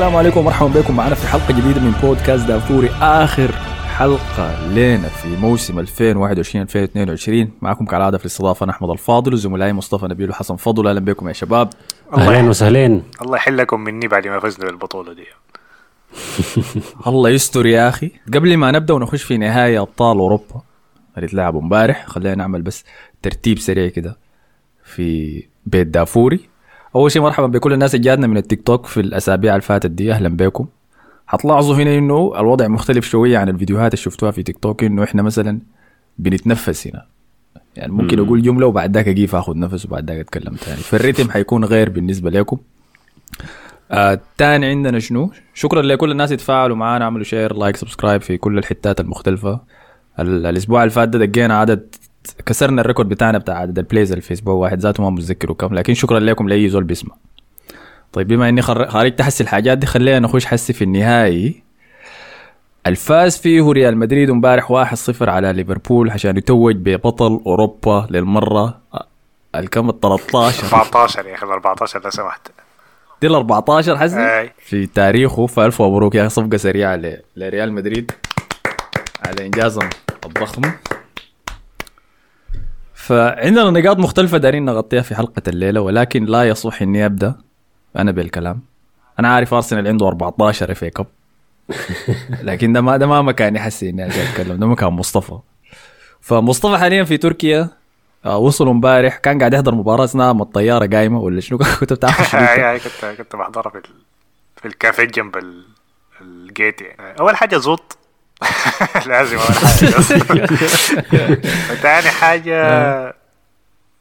السلام عليكم ومرحبا بكم. معنا في حلقة جديدة من بودكاست دافوري آخر حلقة لنا في موسم 2021 2022 معكم كالعاده في الاستضافة أنا أحمد الفاضل وزملائي مصطفى نبيل وحسن فضل. أهلا بكم يا شباب. اهلين وسهلين الله يحلكم مني بعد ما فزنا بالبطولة دي. الله يستر يا أخي. قبل ما نبدأ ونخش في نهايه أبطال أوروبا اللي تلعبوا امبارح خلينا نعمل بس ترتيب سريع كده في بيت دافوري أول شيء مرحبا بكل الناس اللي جاتنا من التيك توك في الأسابيع اللي فاتت دي. أهلا بكم حتلاحظوا هنا إنه الوضع مختلف شوية عن الفيديوهات اللي شفتوها في تيك توك إنه إحنا مثلا بنتنفس هنا. يعني ممكن مم. أقول جملة وبعد ذاك أجي اخذ نفس وبعد ذاك أتكلم ثاني فال rhythm حيكون غير بالنسبة لكم. آه تاني عندنا شنو؟ شكرا لكل الناس اللي تفاعلوا معنا عملوا share like subscribe في كل الحتات المختلفة. الأسبوع اللي فات دقينا عدد كسرنا ال record بتاعنا بتاع عدد ال plays اللي في أسبوع واحد ذاته ما متذكره كم لكن شكرا لكم لأي زول بيسمع. طيب بما إني خارجت حسي الحاجات دي خلينا نخش حسي في النهائي. الفاز فيه ريال مدريد امبارح 1-0 على ليفربول عشان يتوج ببطل أوروبا للمرة. الكم؟ ال 13 14 يا أخي ال 14 لو سمحت. دي ال 14 حسي في تاريخه فألف مبروك يا صفقة سريعة لريال مدريد على إنجازهم الضخم. فعندنا نقاط مختلفة دارين نغطيها في حلقة الليلة ولكن لا يصح إني أبدأ أنا بالكلام. أنا عارف أرسنال عنده 14 اف كاب لكن ده ما ده ما مكاني حسي إني أتكلم ده مكان مصطفى. فمصطفى حاليا في تركيا آه، وصل امبارح كان قاعد يحضر مباراة اثناء ما الطيارة قايمة ولا شنو؟ كنت بتعرف كنت كنت بحضرها في في الكافيه جنب ال gate يعني. أول حاجة زوط لازم اول حاجة. ثاني حاجة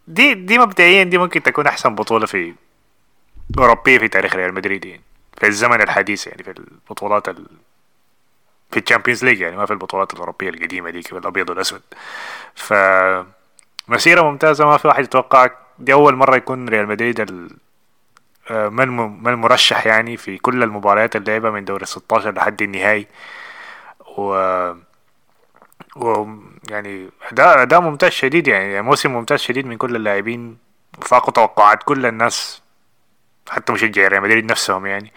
دي دي مبدئيا دي ممكن تكون أحسن بطولة في أوروبية في تاريخ ريال مدريد يعني في الزمن الحديث يعني في البطولات ال... في ال Champions League يعني ما في البطولات الأوروبية القديمة دي الأبيض والأسود. ف مسيرة ممتازة ما في واحد يتوقع دي أول مرة يكون ريال مدريد ال... آه، ما المرشح يعني في كل المباريات اللي لعبها من دوري 16 لحد النهائي. و و يعني اداء اداء ممتاز شديد يعني موسم ممتاز شديد من كل اللاعبين فاقوا توقعات كل الناس حتى مشجعي ريال مدريد نفسهم يعني.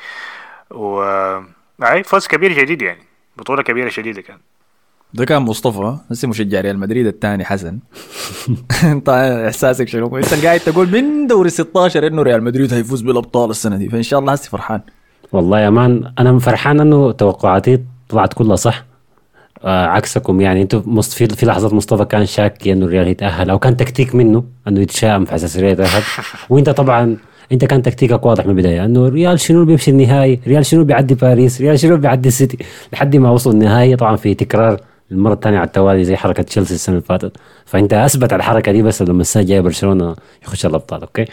و أي فوز كبير جديد يعني بطولة كبيرة شديدة كان. ده كان مصطفى هسه مشجع ريال مدريد الثاني حسن. أنت إحساسك شنو؟ أنت قاعد تقول من دوري 16 إنه ريال مدريد هيفوز بالأبطال السنة دي فإن شاء الله هسه فرحان. والله يا man أنا فرحان إنه توقعاتي طلعت كلها صح. آه عكسكم يعني أنتم في في لحظات مصطفى كان شاك إنه الريال يتأهل أو كان تكتيك منه إنه يتشائم في أساس الريال يتأهل. وإنت طبعا إنت كان تكتيكك واضح من البداية إنه ريال شنو بيمشي النهائي؟ ريال شنو بيعدي باريس؟ ريال شنو بيعدي السيتي لحد ما وصل النهائي. طبعا في تكرار المرة الثانية على التوالي زي حركة تشيلسي السنة اللي فاتت. فإنت أثبت الحركة دي بس لما السنة الجاية برشلونة يخش الأبطال أوكي؟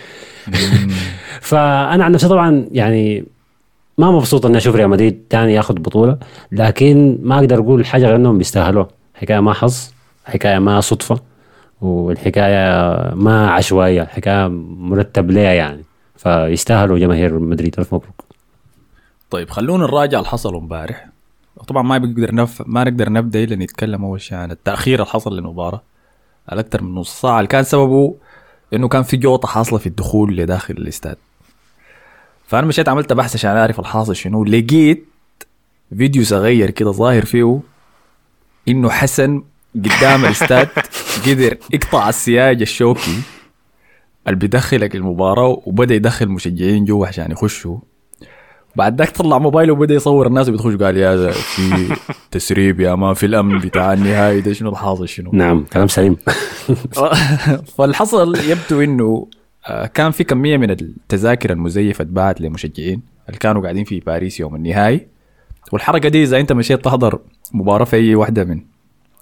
فأنا عن نفسي طبعا يعني ما مبسوط إني أشوف ريال مدريد ثاني ياخذ بطولة لكن ما أقدر أقول حاجة غير إنهم بيستاهلوها. حكاية ما حظ حكاية ما صدفة والحكاية ما عشوائية الحكاية مرتب ليها يعني. فيستاهلوا جماهير مدريد ألف مبروك. طيب خلونا نراجع اللي حصل امبارح. طبعا ما بنقدر نف... ما نقدر نبدأ إلا نتكلم أول شيء عن التأخير اللي حصل للمباراة. على أكثر من نص ساعة اللي كان سببه إنه كان في جوطة حاصلة في الدخول لداخل الاستاد. فأنا مشيت عملت بحث عشان أعرف الحاصل شنو. لقيت فيديو صغير كده ظاهر فيه إنه حسن قدام الاستاد قدر يقطع السياج الشوكي اللي بيدخلك المباراة وبدأ يدخل مشجعين جوا عشان يخشوا. بعد ذاك طلع موبايله وبدأ يصور الناس بتخش قال يا في تسريب يا ما في الأمن بتاع النهائي ده شنو الحاصل شنو. نعم كلام سليم. فالحصل يبدو إنه كان في كمية من التذاكر المزيفة اتباعت لمشجعين اللي كانوا قاعدين في باريس يوم النهائي. والحركة دي إذا أنت مشيت تحضر مباراة في أي واحدة من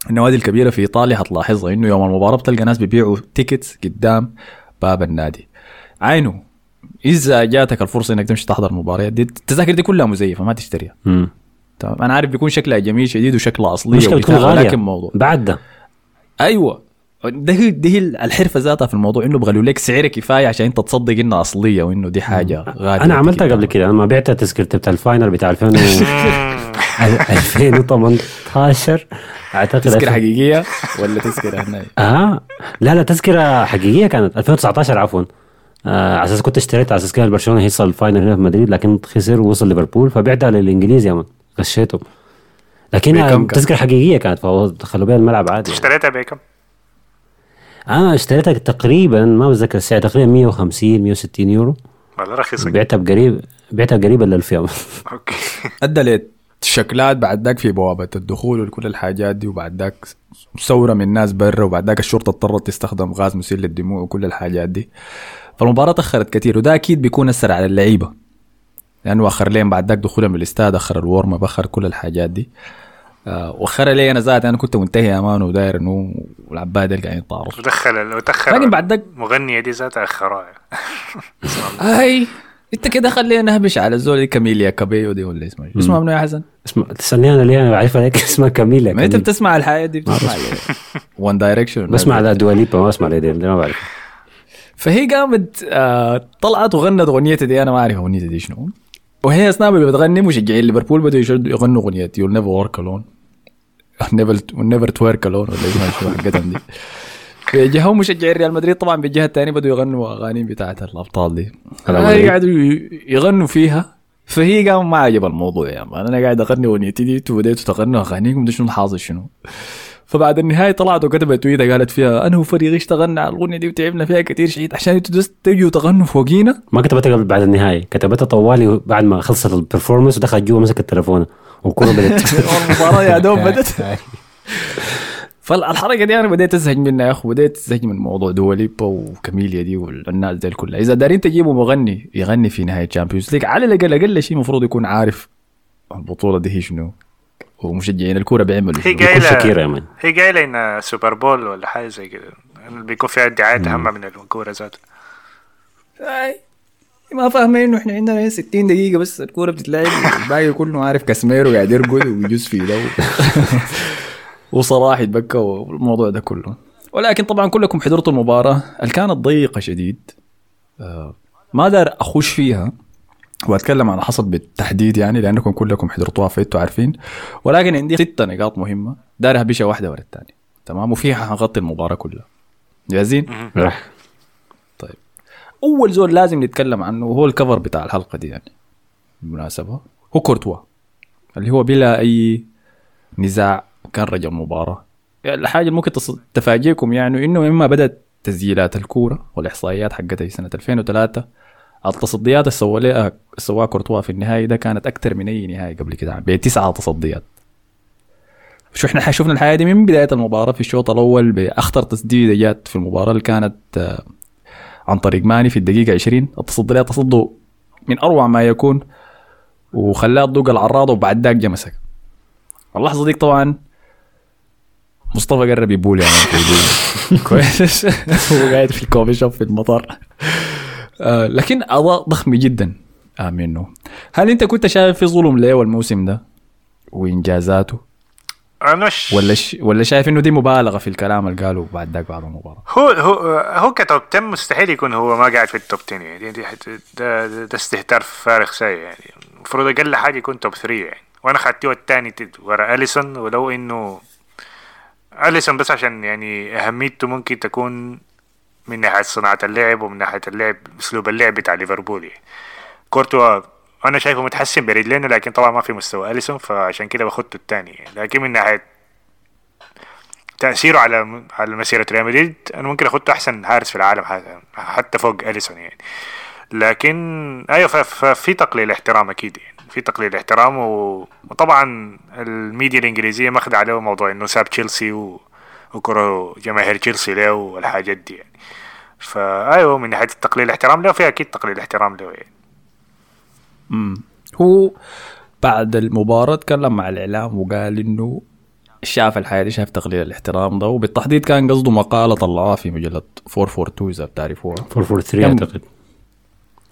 النوادي الكبيرة في إيطاليا حتلاحظها إنه يوم المباراة بتلقى ناس بيبيعوا تيكتس قدام باب النادي. عينه إذا جاتك الفرصة إنك تمشي تحضر مباريات دي التذاكر دي كلها مزيفة ما تشتريها. تمام أنا عارف بيكون شكلها جميل شديد وشكلها أصلية مشكلة بتكون غالية. لكن موضوع. بعد ده أيوه. ده هي ده هي الحرفة ذاتها في الموضوع إنه بغلوا لك سعر كفاية عشان أنت تصدق إنها أصلية وإنه دي حاجة غاليه أنا عملتها قبل كده أنا بعت تذكرتي بتاع الفاينل بتاع 2000 2018 أعتقد تذكرة حقيقية ولا تذكرة هنا؟ آه. لا لا تذكرة حقيقية كانت. 2019 عفوا. آه على أساس كنت اشتريت على أساس كده برشلونه هيوصل ال final هنا في مدريد لكن خسر ووصل ليفربول فبعتها للإنجليز يا man. بكم كان؟ تذكرة حقيقية كانت فهو دخلوا بيها الملعب عادي. اشتريتها بكم؟ أنا اشتريتها تقريبا ما بتذكر السعر تقريبا 150 160 يورو. رخيصة بعتها بقريب بعتها قريبا man. OK. أدى لي شكلات بعد ذاك في بوابة الدخول وكل الحاجات دي وبعد ذاك ثورة من الناس برا وبعد ذاك الشرطة اضطرت تستخدم غاز مسيل للدموع وكل الحاجات دي. فالمباراة تأخرت كثير وده أكيد بيكون أثر على اللعيبة. لأنه أخر لين بعد ذاك دخولهم للاستاد أخر الورم أخر كل الحاجات دي. آه، واخر لي أنا ذاتي أنا كنت منتهي أمان وداير إنه والعباد اللي قاعدين يتعارضوا ودخل ودخل لكن بعد ذاك مغنية دي ذاتها اخراها هاي أنت كده خلينا نهبش على الزول دي كاميلا كابيو دي ولا اسمها؟ اسمها منو يا حسن؟ اسمع تسالني أنا ليه أنا بعرفها لك اسمها كاميلا ما أنت. بتسمع الحاجة دي بتسمع One Direction بسمع على دوا ليبا ما بسمع لديم ما بعرف. فهي قامت آه طلعت وغنت اغنيتها دي أنا ما أعرف اغنيتها دي شنو. وهي اثناء ما بتغني مشجعين ليفربول بدوا يغنوا أغنية You'll never walk alone never never walk alone ولا شنو حقتهم دي. في جهه مشجعين ريال مدريد طبعا بالجهه الثانية بدوا يغنوا أغاني بتاعت الأبطال دي. قعدوا ي- يغنوا فيها فهي قام ما عجب الموضوع يا man أنا قاعد أغني اغنيتي دي أنتوا بديتوا تغنوا أغانيكم شنو الحاصل شنو. فبعد النهاية طلعت وكتبت تويتة قالت فيها أنا وفريقي اشتغلنا على الأغنية دي؟ وتعبنا فيها كثير شديد. عشان أنتوا تجوا تغنوا فوقينا. ما كتبتها قبل بعد النهاية كتبتها طوالي بعد ما خلصت ال performance ودخلت جوا مسك التليفون. والكوره بدت المباراة يا دوب بدت فالحركة دي أنا بديت أزهق منها يا أخو بديت أزهق من موضوع دوا ليبا وكاميلا دي والناس دي كلها إذا دارين تجيبوا مغني يغني في نهاية Champions League على الاقل أقل شيء المفروض يكون عارف البطولة دي هي شنو ومشجعين الكورة بيعملوا هي مان. هي قايلة إن سوبر بول ولا حاجة زي كده بيكون فيها ادعاءات أهم من الكورة ذاتها. ما فاهمين إنه إحنا عندنا 60 دقيقة بس الكورة بتتلعب الباقي كله عارف كاسميرو قاعد يرقد ويجوز في ده. وصلاح يتبكى والموضوع ده كله. ولكن طبعا كلكم حضرتوا المباراة. اللي كانت ضيقة شديد؟ آه، ما دار أخش فيها وأتكلم عن حصل بالتحديد يعني لأنكم كلكم حضرتوها فانتوا عارفين. ولكن عندي ستة نقاط مهمة دارها بشة واحدة ورا الثانية. تمام؟ وفيها حنغطي المباراة كلها. جاهزين؟ أول زول لازم نتكلم عنه وهو الكفر بتاع الحلقة دي يعني. بالمناسبة. هو كورتوا. اللي هو بلا أي نزاع كان رجل مباراة. يعني الحاجة اللي ممكن تفاجئكم يعني إنه مما بدأت تسجيلات الكورة والإحصائيات حقتها سنة 2003 التصديات اللي سواها كورتوا في النهائي ده كانت أكثر من أي نهائي قبل كده بتسعه تصديات. شو إحنا شفنا الحياة دي من بداية المباراة في الشوط الأول بأخطر تسديدة جات في المباراة اللي كانت عن طريق ماني في الدقيقة 20 التصدي لها تصدوا من أروع ما يكون وخلاه تدوق العراضة وبعد ذاك جا مسك. اللحظة ديك طبعا مصطفى قرب يبول يعني. كويس. هو قاعد في الكوفي شوب في المطار. آه لكن أضاء ضخم جدا. آه منه هل أنت كنت شايف في ظلم ليه الموسم ده؟ وإنجازاته؟ أنا مش ولا ش... ولا شايف إنه دي مبالغة في الكلام اللي قاله بعد ذاك بعد المباراة؟ هو هو هو كتوب 10 مستحيل يكون هو ما قاعد في التوب 10 يعني. دي- ده, ده, استهتار فارغ سيء يعني. المفروض أقل حاجة يكون توب 3 يعني. وأنا خدته الثاني ورا أليسون ولو إنه أليسون بس عشان يعني أهميته ممكن تكون من ناحية صناعة اللعب ومن ناحية اللعب أسلوب اللعب بتاع ليفربول يعني. كورتوا أنا شايفه متحسن برجلينه لكن طبعا ما في مستوى. أليسون فعشان كده باخدته الثاني. لكن من ناحية تأثيره على على مسيرة ريال مدريد أنا ممكن أخده أحسن حارس في العالم حتى- فوق أليسون يعني. لكن ف- ففي تقليل احترام أكيد يعني. في تقليل احترام و... وطبعا الميديا الإنجليزية ماخدة عليه موضوع إنه ساب تشيلسي و... وكره جماهير تشيلسي له والحاجات دي يعني. فأيوة من ناحية التقليل الاحترام له في أكيد تقليل احترام له يعني. هو بعد المباراة تكلم مع الإعلام وقال إنه شاف الحاجة دي شاف تقليل الاحترام ده وبالتحديد كان قصده مقالة طلعوها في مجلة 442 إذا بتعرفوها. 443 كم؟ أعتقد.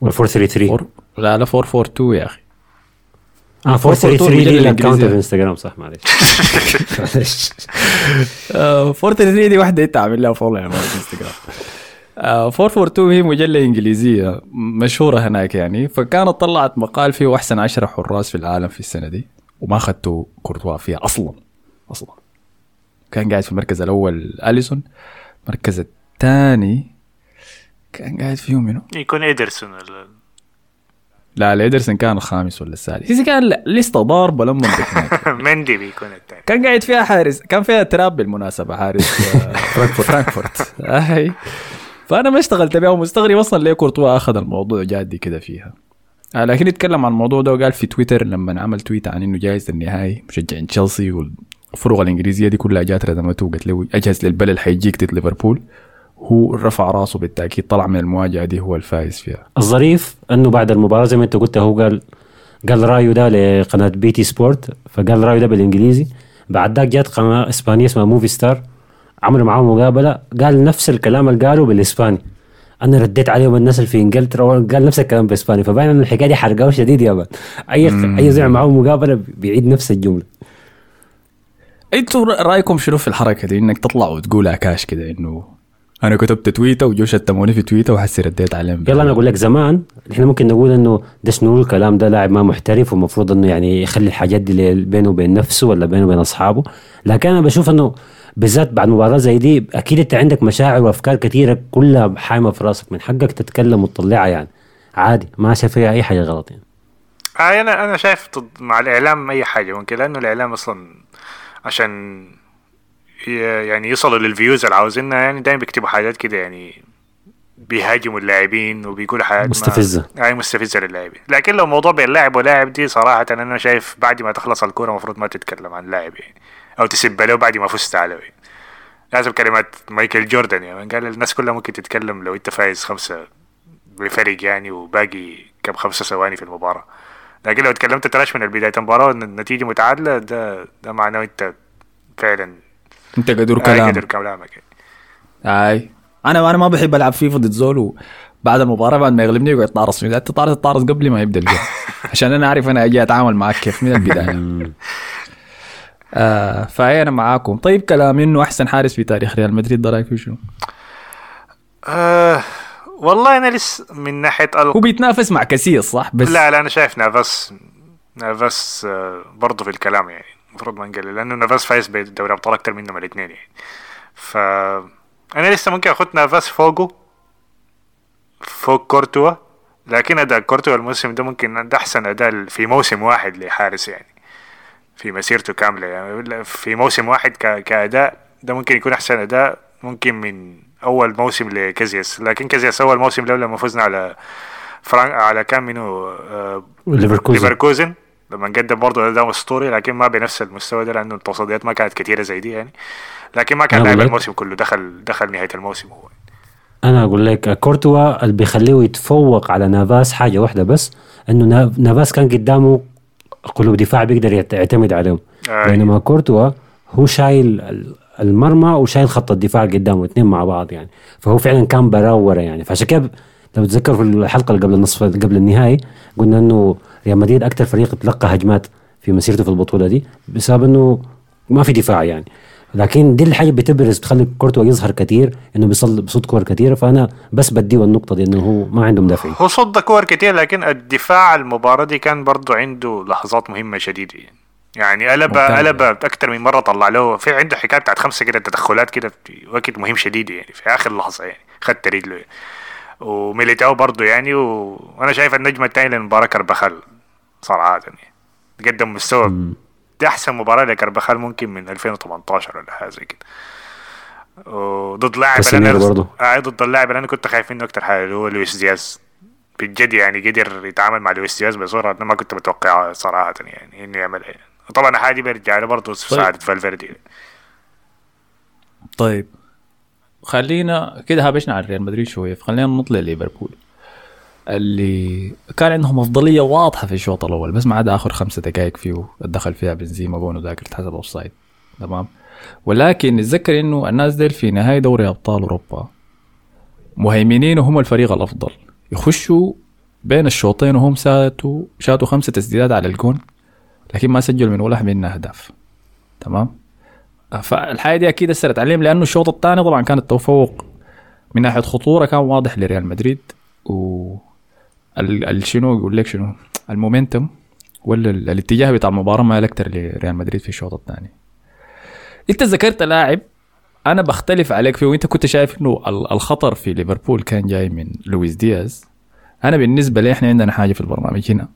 ولا 433 four... لا لا 442 يا أخي. آه 433 دي. ال account في إنستغرام صح معلش معلش آه 433 دي واحدة أنت عامل لها follow يا man في إنستغرام. 442 هي مجلة إنجليزية مشهورة هناك يعني. فكانت طلعت مقال فيه أحسن 10 حراس في العالم في السنة دي وما أخذتوا كورتوا فيها أصلا أصلا. كان قاعد في المركز الأول أليسون المركز الثاني كان قاعد فيهم منو؟ يكون إيدرسون ولا لا الإيدرسون كان الخامس ولا السادس. إذا كان لا، لسه ضاربة لما. مندي بيكون الثاني. كان قاعد فيها حارس كان فيها تراب بالمناسبة حارس آه، فرانكفورت. فرانكفورت. فأنا ما اشتغلت بها ومستغرب أصلا ليه كورتوا أخذ الموضوع جادي كده فيها. آه، لكن يتكلم عن الموضوع ده وقال في تويتر لما عمل تويت عن إنه جايز النهائي مشجع تشيلسي والفرق الإنجليزية دي كلها جات ردمته وقالت له أجهز للبلد حيجيك ضد ليفربول. هو رفع راسه بالتأكيد طلع من المواجهة دي هو الفايز فيها. الظريف إنه بعد المباراة زي ما أنت قلت هو قال قال رأيه ده لقناة بي تي سبورت فقال رأيه ده بالإنجليزي. بعد ذاك جات قناة إسبانية اسمها موفي ستار. عملوا معاه مقابلة قال نفس الكلام اللي قاله بالإسباني. أنا رديت عليهم الناس اللي في إنجلترا قال نفس الكلام بالإسباني. فباين إن الحكاية دي حرقوه شديد يا مان. أي أي زعم معاه مقابلة بيعيد نفس الجملة. أنتوا رأيكم شنو في الحركة دي؟ إنك تطلع وتقولها كاش كده إنه أنا كتبت تويته وجو شتموني في تويته وحسي رديت عليهم. يلا أنا أقول لك زمان إحنا ممكن نقول إنه ده شنو الكلام ده لاعب ما محترف ومفروض إنه يعني يخلي الحاجات دي بينه وبين نفسه ولا بينه وبين أصحابه. لكن أنا بشوف إنه بالذات بعد مباراة زي دي أكيد أنت عندك مشاعر وأفكار كثيره كلها حايمة في راسك من حقك تتكلم وتطلعها يعني. عادي ما شايف فيها أي حاجة غلط يعني. آه أنا أنا شايف ضد مع الإعلام أي حاجة ممكن لأنه الإعلام أصلا عشان يعني يوصلوا للفيوز اللي عاوزينها يعني دايما بيكتبوا حاجات كده يعني بيهاجموا اللاعبين وبيقولوا حاجات مستفزة. اي مستفزة للاعبين. لكن لو موضوع بين لاعب ولاعب دي صراحة أنا شايف بعد ما تخلص الكورة المفروض ما تتكلم عن لاعب يعني. أو تسب له بعد ما فزت عليه يعني. لازم كلمات مايكل جوردن يعني قال الناس كلها ممكن تتكلم لو أنت فايز خمسة بفرق يعني وباقي كم خمسة ثواني في المباراة. لكن لو تكلمت تراش من بداية المباراة وان النتيجة متعادلة ده ده معناه أنت فعلا أنت قدر آه، كلام قدر كلامك. يعني. أي. أنا أنا ما بحب ألعب فيفا ضد زول بعد المباراة بعد ما يغلبني يقعد يطارص فيني أنت طارص تطارص قبل ما يبدأ ال game. عشان أنا عارف أنا أجي أتعامل معك كيف من البداية. آه فأي أنا معاكم. طيب كلام إنه أحسن حارس في تاريخ ريال مدريد ده رأيك شنو؟ آه والله أنا لسه من ناحية ال... هو بيتنافس مع كاسياس صح؟ بس لا لا أنا شايف نافاس نافاس آه برضه في الكلام يعني المفروض ما نقلل لأنه نافاس فايز بدوري أبطال أكتر منهم الاثنين يعني. ف أنا لسه ممكن اخد نافاس فوقه فوق كورتوا لكن أداء كورتوا الموسم ده ممكن ده أحسن أداء في موسم واحد لحارس يعني. في مسيرته كاملة. يعني في موسم واحد. كأداء ده ممكن يكون أحسن أداء ممكن من أول موسم لكازياس. لكن كازياس أول موسم له لما فزنا على فرانك على كان منو آه ليفركوزن. ليفركوزن. لما قدم برضه أداء أسطوري لكن ما بنفس المستوى ده لأنه التصديات ما كانت كثيره زي دي يعني. لكن ما كان لاعب الموسم كله دخل دخل نهاية الموسم هو. أنا أقول لك كورتوا اللي بيخليه يتفوق على نافاس حاجة واحدة بس إنه نا- نافاس كان قدامه قلوب دفاع بيقدر يعت- يعتمد عليهم. آه. بينما كورتوا هو شايل ال- المرمى وشايل خط الدفاع قدامه اثنين مع بعض يعني. فهو فعلا كان براورة يعني. فعشان كده لو تتذكر في الحلقة اللي قبل النصف قبل النهائي قلنا إنه ريال مدريد أكثر فريق تلقى هجمات في مسيرته في البطولة دي بسبب إنه ما في دفاع يعني. لكن دي الحاجة بتبرز بتخلي كورتوا يظهر كثير إنه بيصل بصوت كور كثيره فأنا بس بديه النقطة دي إنه هو ما عنده مدافعين. هو صد كور كتير لكن الدفاع المباراة دي كان برضو عنده لحظات مهمة شديدة. يعني يعني قلب. قلب أكتر من مرة طلع له. في عنده حكاية بتاعت خمسة كده تدخلات كده في وقت مهم شديد يعني في آخر لحظة يعني خدت رجله يعني. وميليتاو برضو يعني و... وأنا شايف النجمة الثانية للمباراة كربخال صراحة يعني. قدم مستوى دي أحسن مباراة لكربخال ممكن من 2018 ولا حاجة زي كده. وضد لاعب أنا برضو. آه ضد اللاعب اللي أنا كنت خايف منه أكتر حاجة اللي هو لويس دياز. بجد يعني قدر يتعامل مع لويس دياز بصوره أنا ما كنت متوقعها صراحة يعني إنه يعملها يعني. طبعا حاجة بيرجع له برضه ساعدت فالفيردي طيب. خلينا كده هبشنا على ريال مدريد شوية فخلينا نطلع ليفربول اللي كان عندهم أفضلية واضحة في الشوط الأول بس ما عدا آخر خمسة دقائق فيه دخل فيها بنزيما جون وذاك اتحسب offside تمام؟ ولكن نتذكر إنه الناس ديل في نهاية دوري أبطال أوروبا مهيمنين وهم الفريق الأفضل. يخشوا بين الشوطين وهم ساتوا شاتوا خمسة تسديدات على الجون لكن ما سجلوا من ولا منها أهداف. تمام؟ فالحاجة دي أكيد أثرت عليهم لأنه الشوط الثاني طبعا كان التفوق من ناحية خطورة كان واضح لريال مدريد و ال- ال- شنو يقول لك شنو؟ المومنتم ولا ال- الاتجاه بتاع المباراة ما أكتر لريال مدريد في الشوط الثاني. انت ذكرت لاعب أنا بختلف عليك فيه وانت كنت شايف انه ال- الخطر في ليفربول كان جاي من لويس دياز. أنا بالنسبة لي إحنا عندنا حاجة في البرنامج هنا.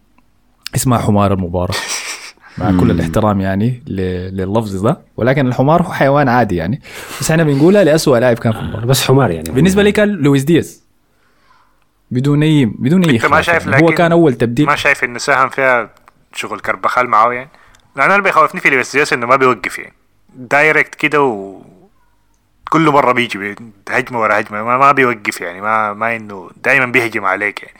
اسمها حمار المباراة. مع كل الاحترام يعني لللفظ ده. ولكن الحمار هو حيوان عادي يعني. بس إحنا بنقولها لأسوأ لاعب كان في المباراة. بس حمار يعني. بالنسبة لي كان لويس دياز. بدون اي بدون أي ما شايف يعني. هو كان أول تبديل. ما شايف انه ساهم فيها شغل كربخال معاه يعني؟ لأن أنا اللي بيخوفني في دياس إنه ما بيوقف يعني. direct كده و كل مرة بيجي بي- هجمة ورا هجمة. ما, ما بيوقف يعني. ما ما إنه دائما بيهجم عليك يعني.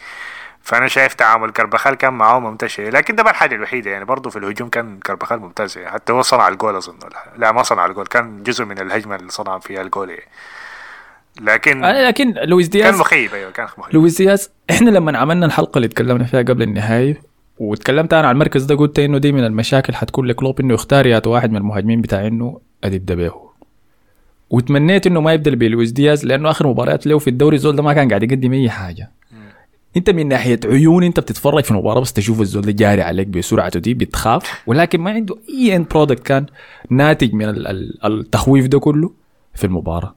فأنا شايف تعامل كربخال كان معاه ممتاز لكن ده ما الحاجة الوحيدة يعني. برضه في الهجوم كان كربخال ممتاز يعني. حتى هو صنع الجول أظن. لا ما صنع الجول. كان جزء من الهجمة اللي صنع فيها الجول يعني. لكن آه، لكن لويس كان دياز مخيب أيوه كان مخيب. لويس دياز إحنا لما عملنا الحلقة اللي اتكلمنا فيها قبل النهاية وتكلمت أنا عن المركز ده قلت إنه دي من المشاكل حتكون لكلوب إنه يختار يا واحد من المهاجمين بتاع إنه يبدا به وتمنيت إنه ما يبدا بلويس دياز لأنه آخر مباريات له في الدوري الزول ده ما كان قاعد يقدم أي حاجة. أنت من ناحية عيون أنت بتتفرج في المباراه بس تشوف الزول ده جاري عليك بسرعته دي بتخاف ولكن ما عنده أي end product كان ناتج من ال- ال- التخويف ده كله في المباراة.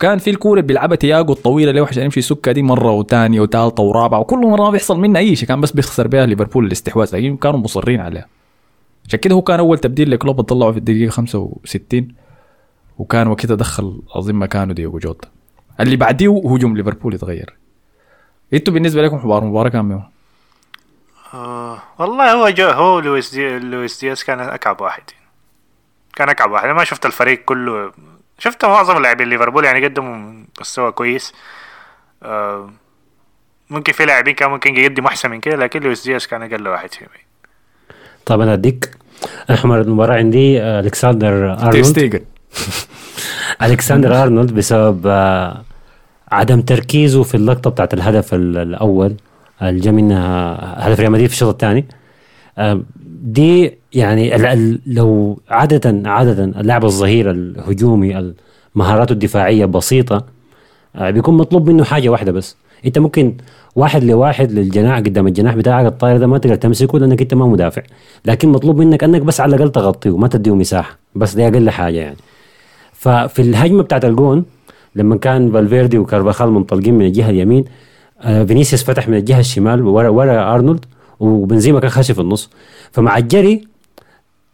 كان في الكورة بيلعبها تياجو الطويلة اللي هو عشان يمشي يسكها دي مرة وثانيه وثالثه ورابعة وكل مرة ما بيحصل منها أي شيء كان بس بيخسر بها ليفربول الاستحواذ لكن كانوا مصرين عليها. عشان كده هو كان أول تبديل لكلوب طلعه في الدقيقة 65 وكان وقتها دخل اظن مكانه ديوجو جوتا. اللي بعديه هجوم ليفربول يتغير. إنتوا بالنسبة لكم حوار المباراه كان آه والله هو جو هو لويس دي لويس دياز كان أكعب واحد. كان أكعب واحد. أنا ما شفت الفريق كله شفت معظم لاعبين ليفربول يعني قدموا مستوى كويس. آه ممكن في لاعبين كان ممكن يقدموا أحسن من كده لكن لويس دياز كان أقل واحد فيهم. طب أنا أديك أحمر المباراة عندي آه، الكسندر أرنولد. ألكسندر أرنولد بسبب آه، عدم تركيزه في اللقطة بتاعت الهدف ال- الأول اللي جا منها هدف ريال مدريد في الشوط الثاني. آه، دي يعني لو عاده عادة اللاعب الظهير الهجومي مهاراته الدفاعية بسيطة آه، بيكون مطلوب منه حاجة واحدة بس. انت ممكن واحد لواحد للجناح قدام الجناح بتاعك الطاير ده ما تقدر تمسكه لأنك انت ما مدافع. لكن مطلوب منك أنك بس على الأقل تغطيه وما تديه مساحة بس دي أقل حاجة يعني. ففي الهجمة بتاعت الجون لما كان فالفيردي وكارفاخال منطلقين من الجهة اليمين آه، فينيسيوس فتح من الجهة الشمال ورا ورا أرنولد وبنزيما كان خاشي في النص. فمع الجري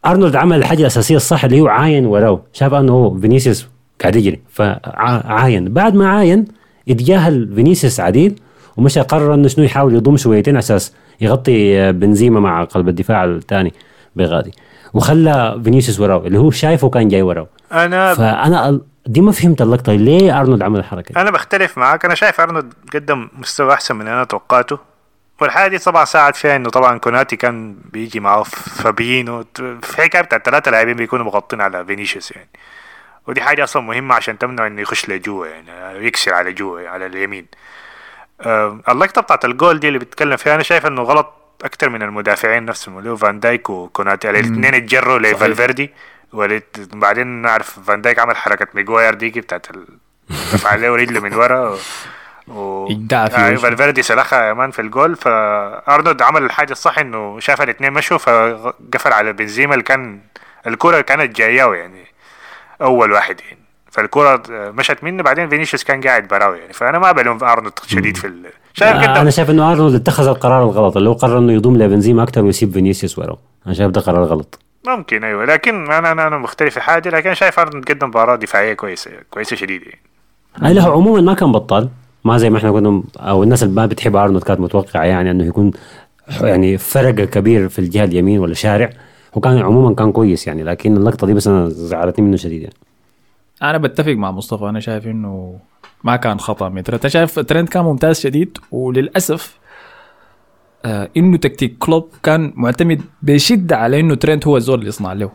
أرنولد عمل الحاجة الأساسية الصح اللي هو عاين وراه شاف أنه فينيسيوس قاعد يجري فعاين. بعد ما عاين يتجاهل فينيسيوس عديل ومشى قرر إنه شنو يحاول يضم شويتين على أساس يغطي بنزيما مع قلب الدفاع الثاني بغادي. وخلى فينيسيوس وراه اللي هو شايفه كان جاي وراه أنا فأنا دي ما فهمت اللقطة ليه أرنولد عمل الحركة دي؟ أنا بختلف معاك. أنا شايف أرنولد قدم مستوى أحسن من اللي أنا توقعته. والحاجة دي طبعا ساعد فيها إنه طبعا كوناتي كان بيجي معاه فابينو. في حكاية بتاعت ثلاثة لاعبين بيكونوا مغطين على فينيسيوس يعني. ودي حاجة أصلا مهمة عشان تمنع إنه يخش لجوا يعني يكسر على جوا على اليمين. آه، اللقطة بتاعت الجول دي اللي بيتكلم فيها أنا شايف إنه غلط أكتر من المدافعين نفسهم اللي هو فان دايك وكوناتي. الاثنين اتجروا لفالفيردي. وبعدين نعرف فان دايك عمل حركة ميجواير ديكي بتاعت. رفع عليه رجله من ورا. و... في آه وشه. فالفيردي سلخها يا man في الجول فارنولد عمل الحاجة الصح إنه شاف الاثنين مشوا فقفل على بنزيما اللي كان الكرة كانت جاية يعني أول واحد يعني. فالكرة مشت منه بعدين فينيسيوس كان قاعد براو يعني. فأنا ما بلوم أرنولد شديد في ال... شايف آه، أنا شايف إنه أرنولد اتخذ القرار الغلط اللي هو قرر إنه يضم لبنزيما أكثر ويسيب فينيسيوس وراه. أنا شايف ده قرار غلط. ممكن أيوه. لكن أنا أنا أنا مختلف في حاجة لكن شايف أرنولد قدم مباراة دفاعية كويسه كويسة شديد يعني. أي له عموما ما كان بطال. ما زي ما إحنا كنا أو الناس اللي ما بتحب أرنولد كانت متوقعة يعني إنه يكون يعني فرق كبير في الجهة اليمين ولا شارع هو كان عموما كان كويس يعني لكن اللقطة دي بس أنا زعلتني منه شديد يعني أنا بتفق مع مصطفى أنا شايف إنه ما كان خطأ من ترند. أنا شايف ترند كان ممتاز شديد؟ وللأسف آه إنه تكتيك كلوب كان معتمد بشدة على إنه ترند هو الزول اللي يصنع له.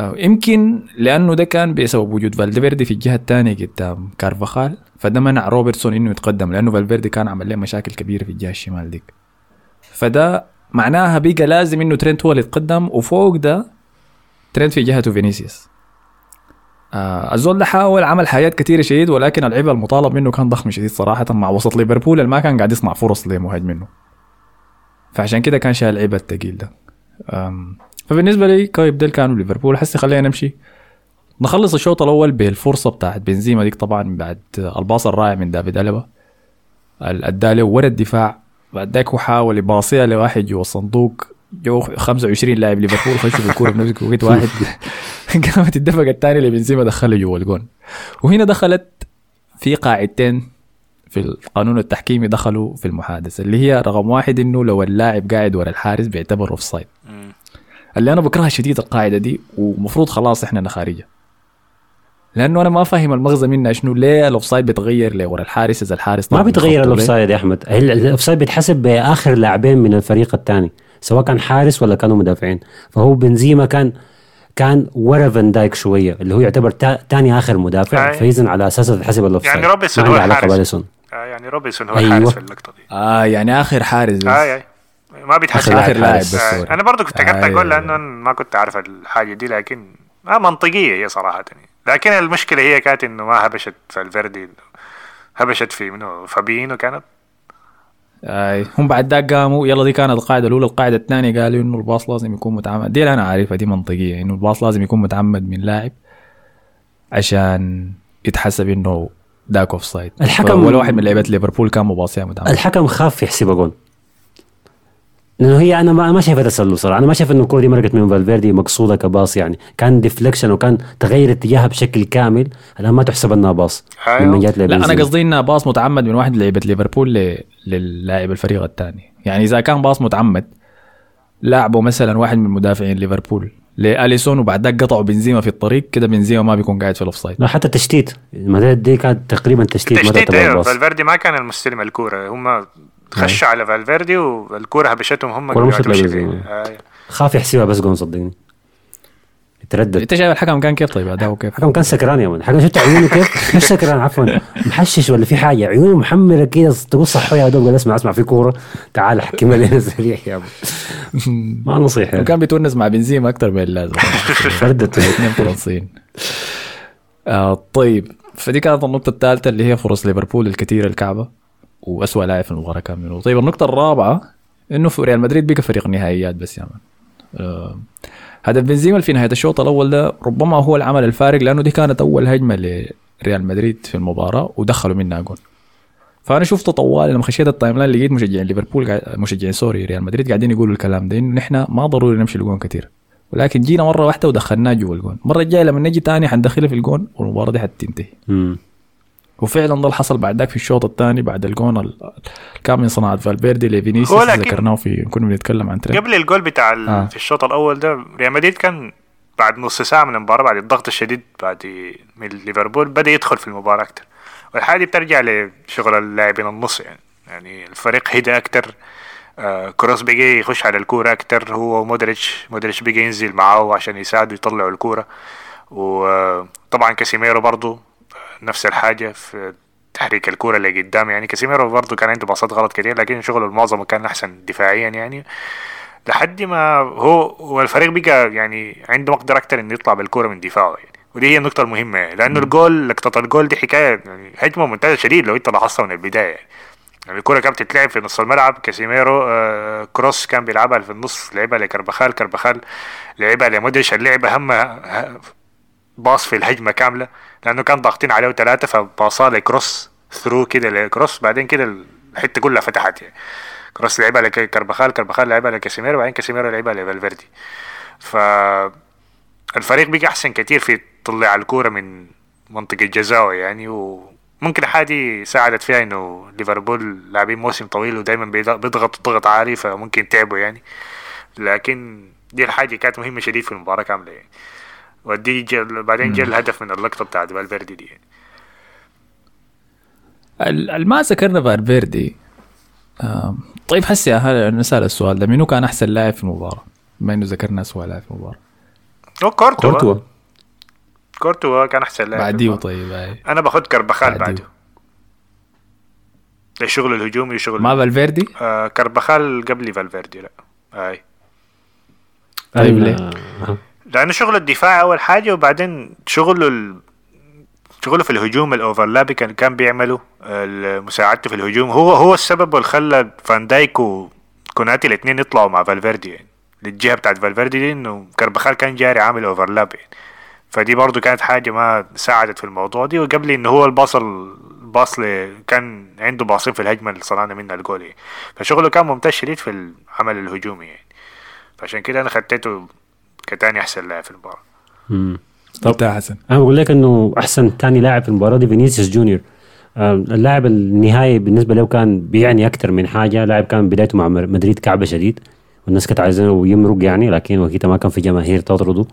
يمكن لأنه ده كان بسبب وجود فالفيردي في الجهة الثانية قدام كارفاخال فده منع روبرتسون إنه يتقدم لأنه فالفيردي كان عمل له مشاكل كبيرة في الجهة الشمال ديك. فده معناها بقى لازم إنه ترند هو اللي يتقدم وفوق ده ترند في جهته فينيسيوس. آه الزول ده حاول عمل حاجات كثيره شديد ولكن العبء المطالب منه كان ضخم شديد صراحة مع وسط ليفربول اللي ما كان قاعد يصنع فرص لمهاجم منه فعشان كده كان شايل العبء الثقيل ده. فبالنسبة لي كعبين ديل كانوا ليفربول. حسي خلينا نمشي. نخلص الشوط الأول بالفرصة بتاعت بنزيما ديك طبعا بعد الباص الرائع من دافيد ألابا ادى ورا الدفاع. بعد ذاك هو حاول يباصيها لواحد جوا الصندوق. جو 25 لاعب ليفربول. خشوا في الكورة بنفس وقت واحد. قامت اندفقت تاني لبنزيما دخله جوا الجون. وهنا دخلت في قاعدتين في القانون التحكيمي دخلوا في المحادثة اللي هي رقم واحد إنه لو اللاعب قاعد ورا الحارس بيعتبر offside اللي أنا بكرهها شديد القاعدة دي ومفروض خلاص إحنا نخارجها لأنه أنا ما فاهم المغزى منها شنو ليه ال offside بيتغير ليه ورا الحارس إذا الحارس ما بيتغير ال offside يا أحمد. ال off side بيتحسب بآخر لاعبين من الفريق الثاني سواء كان حارس ولا كانوا مدافعين. فهو بنزيما كان كان ورا فان دايك شوية اللي هو يعتبر ثاني آخر مدافع فاذا على أساسه تحسب ال offside يعني روبرتسون هو الحارس. آه يعني روبرتسون هو أيوة. الحارس في اللقطه دي. آه يعني آخر حارس. بس. آه يعني ما بيتحسب اخر, لاعب بس آه أنا برضو كنت آه أقول لأنه ما كنت عارف الحاجة دي لكن ما منطقية هي صراحة. يعني. لكن المشكلة هي كانت إنه ما هبشت في فالفيردي هبشت في منو؟ فابينو كانت؟ أي. هم بعد ذاك قاموا يلا دي كانت القاعدة الأولى القاعدة الثانية قالوا إنه الباص لازم يكون متعمد. دي اللي أنا عارفها دي منطقية إنه الباص لازم يكون متعمد من لاعب عشان يتحسب إنه ذاك offside الحكم ولا واحد من لعيبة ليفربول كان مباصيها متعمد الحكم خاف يحسبها جون. لأنه هي أنا ما ما شايفها تسلل صراحة أنا ما شايف إنه الكوره دي مرقت من فالفيردي مقصودة كباص يعني. كان deflection وكان تغير اتجاهها بشكل كامل. الآن ما تحسب إنها باص. لما جات لا أنا قصدي إنها باص متعمد من واحد لعيبة ليفربول ل... للاعب الفريق الثاني. يعني إذا كان باص متعمد لاعبه مثلا واحد من مدافعين ليفربول لأليسون وبعد ذاك قطعوا بنزيما في الطريق كده بنزيما ما بيكون قاعد في ال offside. لا حتى تشتيت ما دي كانت تقريبا تشتيت تشتيت أيوه. فالفيردي ما كان المستلم الكورة. هم خشوا على فالفيردي والكورة هبشتهم هم. آه. خاف يحسبها بس جون صدقني. تردد انت شايف الحكم كان كيف طيب أداؤه كيف؟ الحكم كان سكران يا man الحكم شفت عيونه كيف؟ مش سكران عفوا. محشش ولا في حاجة؟ عيونه محمرة كده تقول صحوا يا دوب قال اسمع اسمع في كورة. تعال احكم لنا سريع يا مان ما نصيحه وكان بيتونس مع بنزيما أكثر من اللازم. فردت اثنين فرنسيين آه طيب فدي كانت النقطة الثالثة اللي هي فرص ليفربول الكثيرة الكعبة. وأسوأ لاعب في المباراة كان منو. طيب النقطة الرابعة إنه في ريال مدريد بقى فريق نهائيات بس يا man آه بنزيما في نهاية الشوط الأول ده ربما هو العمل الفارق لأنه دي كانت أول هجمة لريال مدريد في المباراة ودخلوا منها جول فأنا شفت طوال لما خشيت ال timeline لقيت مشجعين ليفربول مشجعين sorry ريال مدريد قاعدين يقولوا الكلام ده إنه نحن ما ضروري نمشي الجون كثير ولكن جينا مرة واحدة ودخلناه جوا الجون. المرة الجاية لما نجي تاني حندخلها في الجون والمباراة دي حتنتهي. وفعلا ده اللي حصل بعد ذاك في الشوط الثاني بعد الجون ال- كان من صناعة فالفيردي لفينيسيوس ذكرناه في كنا بنتكلم عن ترينت. قبل الجول بتاع ال... آه. في الشوط الأول ده ريال مدريد كان بعد نص ساعة من المباراة بعد الضغط الشديد بعد من ليفربول بدأ يدخل في المباراة أكتر. والحاجة دي بترجع لشغل اللاعبين النص يعني. يعني الفريق هدى أكتر آه كروس بقي يخش على الكورة أكتر هو ومودريتش مودريتش بقي ينزل معاه عشان يساعده يطلعوا الكورة. وطبعا كاسيميرو برضو نفس الحاجة في تحريك الكورة اللي قدام يعني كاسيميرو برضو كان عنده باصات غلط كتير لكن شغله المعظم كان أحسن دفاعيا يعني. لحد ما هو والفريق بقى يعني عنده مقدرة أكتر إنه يطلع بالكورة من دفاعه يعني. ودي هي النقطة المهمة لأنه الجول لقطة الجول دي حكاية يعني هجمة ممتازة شديد لو أنت لاحظتها من البداية يعني. يعني الكورة كانت بتتلعب في نص الملعب كاسيميرو آه كروس كان بيلعبها في النص لعبها لكارفاخال كارفاخال لعبها لمودريتش اللعبة هم ه- باص في الهجمة كاملة لأنه كان ضاغطين عليه ثلاثة فباصها لكروس through كده لكروس بعدين كده الحتة كلها فتحت يعني. كروس لعبها لكارفاخال كارفاخال لعبها لكاسيميرو وبعدين كاسيميرو لعبها لفالفيردي. ف الفريق بقى أحسن كتير في تطلع الكورة من منطقة جزاء يعني وممكن حاجة ساعدت فيها إنه ليفربول لاعبين موسم طويل ودائما بيضغطوا ضغط عالي فممكن تعبوا يعني. لكن دي الحاجة كانت مهمة شديد في المباراة كاملة يعني. ودي الجول بعدين جاء الهدف من اللقطة بتاعت فالفيردي دي يعني. ال- ال- ما ذكرنا فالفيردي طيب هسه يلا نسأل السؤال ده منو كان أحسن لاعب في المباراة؟ بما إنه ذكرنا اسوء لاعب في المباراة هو كورتوا كورتوا كورتوا كان أحسن لاعب بعديه. طيب هاي. أنا باخد كربخال بعديه. بعده الشغل الهجومي وشغل ما فالفيردي؟ آه كربخال قبل فالفيردي لا هاي طيب ليه؟ لأنه شغل الدفاع أول حاجة وبعدين شغله ال... شغله في الهجوم ال overlap كان كان بيعمله مساعدته في الهجوم. هو هو السبب اللي خلى فان دايك وكوناتي الاثنين يطلعوا مع فالفيردي يعني. للجهة بتاعت فالفيردي دي إنه كربخال كان جاري عامل overlap يعني. فدي برضو كانت حاجة ما ساعدت في الموضوع دي وقبل إنه هو الباصل باصل كان عنده باصين في الهجمة اللي صنعنا منها الجول يعني. فشغله كان ممتاز شديد في العمل الهجومي يعني. فعشان كده أنا خدته كتاني أحسن لاعب في المباراة. مم. طب حسن. أنا بقول لك إنه أحسن ثاني لاعب في المباراة دي فينيسيوس جونيور. آه، اللاعب النهائي بالنسبة له كان بيعني أكثر من حاجة. لاعب كان بدايته مع مدريد كعبة شديد. والناس كانت عايزينه يمرق يعني لكن وقتها ما كان في جماهير تطرده.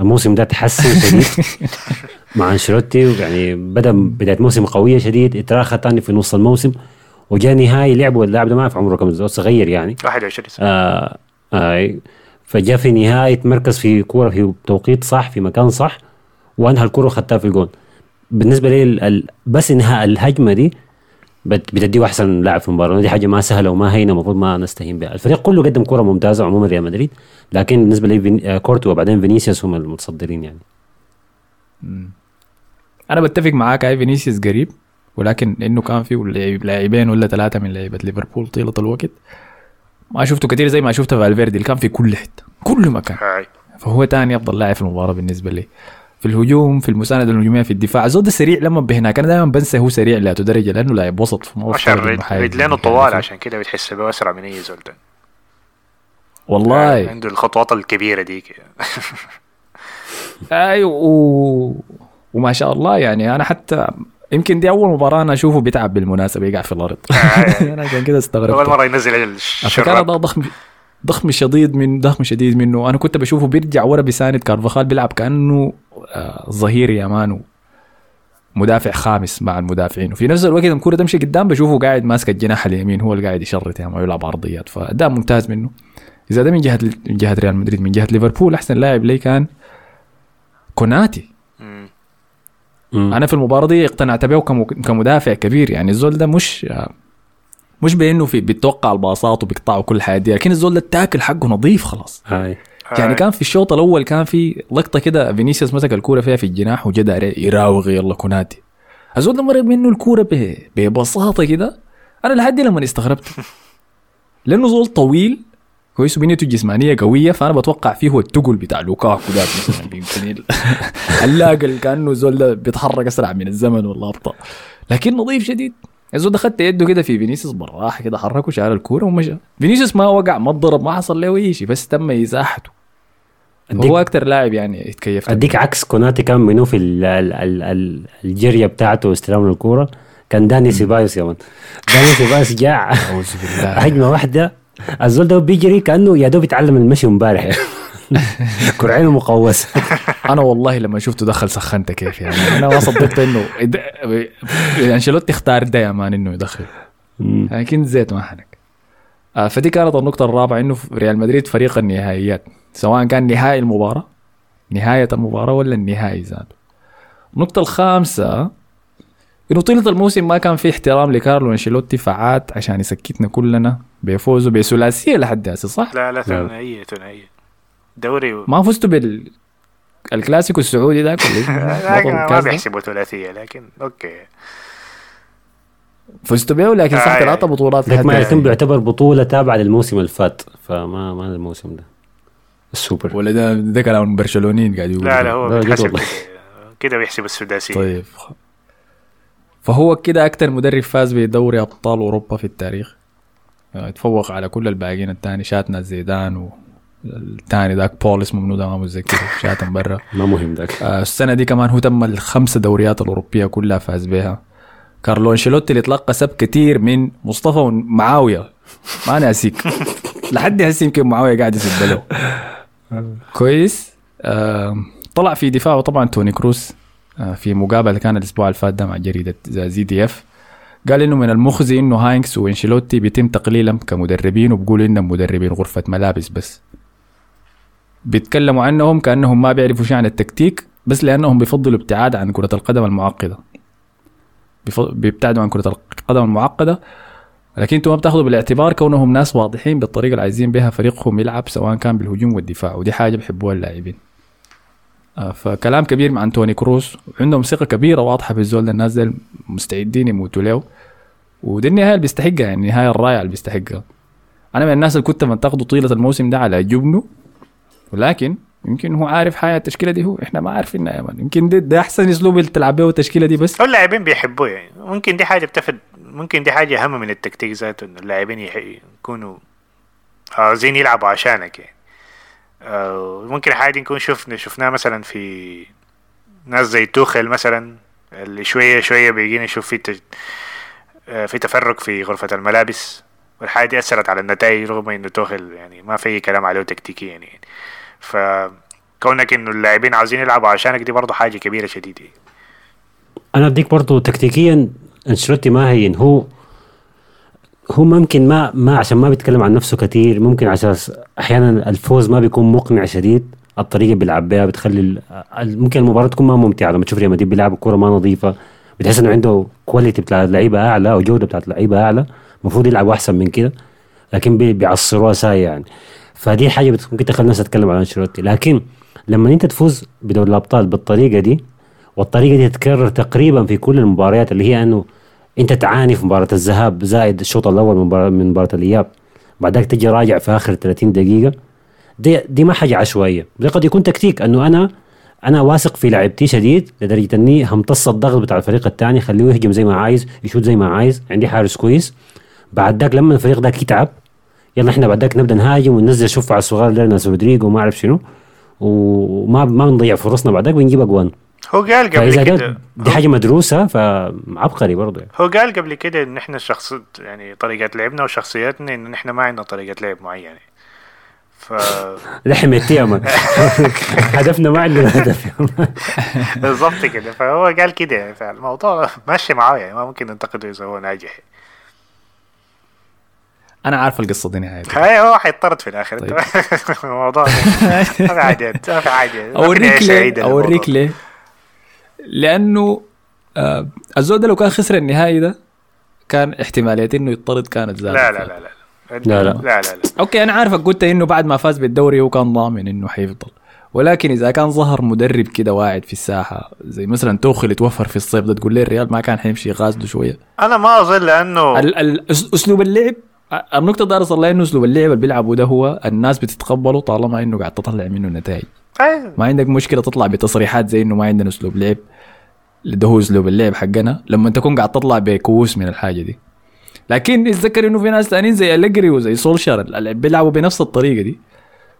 الموسم ده تحسن شديد مع أنشيلوتي يعني بدأ بداية موسم قوية شديد اتراخى ثاني في نص الموسم وجاء نهائي لعبه. اللاعب ده ما في عمره كم صغير يعني. 21 سنة. آه آه فجاء في نهاية مركز في كورة في توقيت صح في مكان صح وأنهى الكرة وخدتها في الجون. بالنسبة لي بس انهاء الهجمة دي بت- بتديه أحسن لاعب في المباراة. دي حاجة ما سهلة وما هينة المفروض ما نستهين بها. الفريق كله قدم كرة ممتازة عموما ريال مدريد لكن بالنسبة لي آه، كورتو وبعدين فينيسيوس هم المتصدرين يعني. أنا بتفق معاك أي فينيسيوس قريب ولكن إنه كان فيه لاعب- لاعبين ولا ثلاثة من لعيبة ليفربول طيلة الوقت. ما شفته كثير زي ما شفته فالفيردي اللي كان في كل حتة كل مكان هاي فهو تاني أفضل لاعب في المباراة بالنسبة لي في الهجوم في المساندة الهجومية في الدفاع زول سريع لما بهناك أنا دائما بنسى هو سريع لا درجه لأنه لاعب وسط عشان رجلينه مكان طوال. عشان كده بتحس به اسرع من أي زول. والله عنده الخطوات الكبيرة دي كده. أيوه و... وما شاء الله يعني أنا حتى يمكن دي أول مباراة أنا أشوفه بيتعب بالمناسبة يقع في الأرض. أنا عشان كده أول استغربت مرة ينزل فكان الشراب ده ضخم ضخم شديد من ضخم شديد منه. أنا كنت بشوفه بيرجع ورا بيساند كارفاخال بيلعب كأنه آه، ظهير يا مدافع خامس مع المدافعين. وفي نفس الوقت لما الكورة تمشي قدام بشوفه قاعد ماسك الجناح اليمين هو اللي قاعد يشرط يا man ويلعب عرضيات. فده ممتاز منه. إذا ده من جهة من جهة ريال مدريد من جهة ليفربول أحسن لاعب لي كان كوناتي. مم. أنا في المباراة دي اقتنعت به كم- كمدافع كبير. يعني الزول ده مش مش بإنه في بيتوقع الباصات وبيقطعوا كل حاجة دي لكن الزول ده ال tackle حقه نظيف خلاص. هاي. يعني. كان في الشوط الأول كان في لقطة كده فينيسيوس مسك الكورة فيها في الجناح وجا داير يراوغ يلا كوناتي. الزول ده مرق منه الكورة ببساطة كده. أنا لحد لما استغربت. لأنه زول طويل كويس. وبنيته الجسمانيه قوية فأنا بتوقع فيه هو التقل بتاع لوكاكو ده. مثلا يمكن ال- اللاقى اللي كأنه زول ده بيتحرك أسرع من الزمن ولا ابطا لكن نظيف شديد. الزول ده خدت يده كده في فينيسيوس بالراحه كده حركه شال الكورة ومشى. فينيسيوس ما وقع ما اتضرب ما حصل له أي شيء بس تم إزاحته. أديك- هو أكثر لاعب يعني يتكيف. أديك عكس كوناتي كان منو في ال- ال- ال- ال- الجرية بتاعته واستلام الكورة؟ كان داني سيبايوس يا داني سيبايوس بالله. هجمة واحدة. الزول ده بيجري كأنه يا دوب يتعلم المشي امبارح. كرعينه مقوسه أنا والله لما شفته دخل سخنت كيف يعني. أنا ما صدقت إنه يعني أنشيلوتي اختار ده يا مان إنه يدخل. لكن زيت ما حنك. آه، فدي كانت النقطة الرابعة إنه ريال مدريد فريق النهائيات. سواء كان نهائي المباراة نهاية المباراة ولا النهائي ذاته النقطة الخامسة إنه طيلة الموسم ما كان في احترام لكارلو أنشيلوتي فعاد عشان يسكتنا كلنا بفوزه بثلاثية لحد هسه صح؟ لا لا ثنائية ثنائية دوري و... ما فزتوا بال الكلاسيكو السعودي ذاك؟ لكن ما؟ بيحسبوا ثلاثية لكن okay فزتوا بيه لكن صح آه، ثلاثة بطولات لحد ما. يكون بيعتبر بطولة تابعة للموسم اللي فات فما ما الموسم ده السوبر ولا ده ده كلام برشلونيين قاعد يقولوا لا لا هو بيتحسب كده بيحسب السداسية طيب فهو كده أكتر مدرب فاز بدوري أبطال أوروبا في التاريخ. آه، يتفوق على كل الباقيين الثاني شاتنا زيدان و الثاني ذاك بول اسمه منو ده ما متذكر. شاتم برا. ما مهم ذاك. آه، السنة دي كمان هو تم الخمسه دوريات الأوروبية كلها فاز بها. كارلو أنشيلوتي اللي تلقى سب كتير من مصطفى ومعاويه ما ناسيك. لحد هسه يمكن معاوية قاعد يسب له كويس. آه طلع في دفاعه طبعا توني كروس. في مقابلة كان الأسبوع اللي فات ده مع جريدة ZDF. قال إنه من المخزي إنه هاينكس وإنشيلوتي بيتم تقليلهم كمدربين وبقولوا انهم مدربين غرفة ملابس بس. بيتكلموا عنهم كأنهم ما بيعرفوا شيء عن التكتيك بس لأنهم بيفضلوا ابتعاد عن كرة القدم المعقدة. بيبتعدوا عن كرة القدم المعقدة. لكن أنتم ما بتاخذوا بالاعتبار كونهم ناس واضحين بالطريقة اللي عايزين بها فريقهم يلعب سواء كان بالهجوم والدفاع ودي حاجة بيحبوها اللاعبين آه، فكلام كبير عن توني كروس. عندهم ثقة كبيرة واضحة في الزول الناس دي مستعدين يموتوا له. ودي النهاية اللي بيستحقها يعني النهايه الرائعه اللي بيستحقها. أنا من الناس اللي كنت منتقده طيلة الموسم ده على جبنه ولكن يمكن هو عارف حاجة التشكيلة دي هو إحنا ما عارفينها يا مان. يمكن ده, أحسن أسلوب اللي تلعب به التشكيلة دي بس. اللاعبين بيحبوه يعني. ممكن دي حاجة بتفد ممكن دي حاجة أهم من التكتيك ذاته انه اللاعبين يكونوا عاوزين يلعبوا عشانك يعني. آه، ممكن حاجة دي نكون شفنا شفناها مثلا في ناس زي توخل مثلا اللي شوية شوية بيجينا نشوف في تج... آه، في تفرق في غرفة الملابس والحاجة دي أثرت على النتائج رغم انه توخل يعني ما في كلام عليه تكتيكيا يعني. فكونك إنه اللاعبين عاوزين يلعبوا عشانك دي برضه حاجة كبيرة شديدة أنا أديك برضو تكتيكيا أنشيلوتي ما هين هو هو ممكن ما ما عشان ما بيتكلم عن نفسه كثير ممكن عشان أحيانا الفوز ما بيكون مقنع شديد. الطريقة اللي بيلعب بيها بتخلي ممكن المباراة تكون ما ممتعة. لما تشوف ريال مدريد بيلعب كورة ما نظيفة بتحس إنه عنده quality بتاع اللعيبه أعلى أو جودة بتاعت اللعيبه أعلى. المفروض يلعبوا أحسن من كده لكن بي- بيعصروها ساي يعني. فدي حاجة ممكن تخلي الناس تتكلم عن أنشيلوتي. لكن لما أنت تفوز بدوري الأبطال بالطريقة دي والطريقة دي تتكرر تقريبا في كل المباريات اللي هي إنه انت تعاني في مباراة الذهاب زائد الشوط الأول من مباراه الإياب. بعدك تجي راجع في آخر 30 دقيقة. دي دي ما حاجة عشوائية. دي قد يكون تكتيك إنه أنا أنا واثق في لعبتي شديد لدرجة إني همتص الضغط بتاع الفريق الثاني خليه يهجم زي ما عايز يشوت زي ما عايز عندي حارس كويس. بعد ذاك لما الفريق ذاك يتعب يلا إحنا بعد ذاك نبدأ نهاجم وننزل شوف على الصغار اللي ناس رودريجو وما أعرف شنو. وما ما بنضيع فرصنا بعد ذاك بنجيب أجوان. هو قال قبل كده. ده دي حاجة مدروسة فعبقري برضه يعني. هو قال قبل كده إن إحنا الشخص يعني طريقة لعبنا وشخصياتنا إن إحنا ما عندنا طريقة لعب معينة. ف لحم التيمة هدفنا ما عندنا هدف. بالظبط كده. فهو قال كده يعني. فالموضوع ماشي معاه يعني. ما ممكن ننتقده إذا هو ناجح. أنا عارف القصة دي نهايتها هاي هو حيطرد في الآخر. طيب. الموضوع ما في حاجة ما في حاجة ما في أوريك ليه أوريك. ليه. لأنه آه الزول ده لو كان خسر النهائي ده كان احتمالية إنه يطرد كانت زادت. لا لا لا لا لا، لا. لا. لا لا okay أنا عارفك قلت إنه بعد ما فاز بالدوري هو كان ضامن إنه حيفضل. ولكن إذا كان ظهر مدرب كده واعد في الساحة زي مثلا توخل اتوفر في الصيف ده تقول لي الريال ما كان حيمشي يغازله شوية. أنا ما أظن لأنه ال- ال- أسلوب اللعب النقطة دار صار إنه أسلوب اللعب اللي بيلعبوا ده هو الناس بتتقبله طالما إنه قاعد تطلع منه نتائج. أي، ما عندك مشكلة تطلع بتصريحات زي إنه ما عندنا أسلوب لعب. هو أسلوب اللعب حقنا لما تكون قاعد تطلع بكؤوس من الحاجة دي. لكن اتذكر إنه في ناس ثانيين زي أليجري وزي سولشار اللي بيلعبوا بنفس الطريقة دي.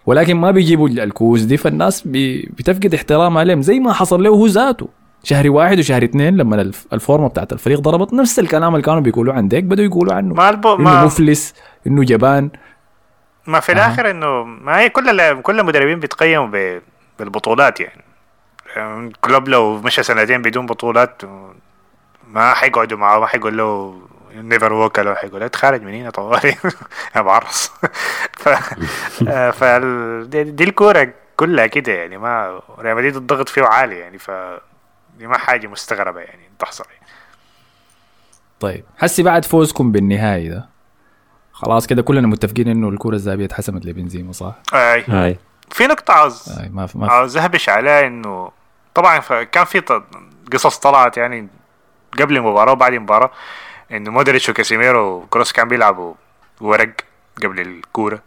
ولكن ما بيجيبوا الكؤوس دي فالناس بتفقد احترام عليهم زي ما حصل له هو ذاته. شهر واحد وشهر اثنين لما الف- الفورمة بتاعت الفريق ضربت نفس الكلام اللي كانوا بيقولوا عن ديك بدوا يقولوا عنه. ما البو إنه ما مفلس إنه جبان. ما في الآخر إنه ما هي كل كل المدربين بيتقيموا ب- بالبطولات يعني. كلوب لو مشى سنتين بدون بطولات ما حيقعدوا معاه ما حيقول له نيفر ووك ولا حيقول له تخرج من هنا طوالي أنا بعرس ف ف دي, دي الكورة كلها كده يعني ما ريال مدريد الضغط فيه عالي يعني ف دي ما حاجة مستغربة يعني تحصل يعني. طيب حسي بعد فوزكم بالنهائي ده خلاص كده كلنا متفقين إنه الكرة الذهبية اتحسمت لبنزيما صح؟ آي. هاي في نقطة عاوز آه ما في ما في عاوز أهبش عليه إنه طبعا كان في قصص طلعت يعني قبل المباراة وبعد المباراة انه مودريتش وكاسيميرو وكروس كان بيلعبوا ورق قبل الكورة.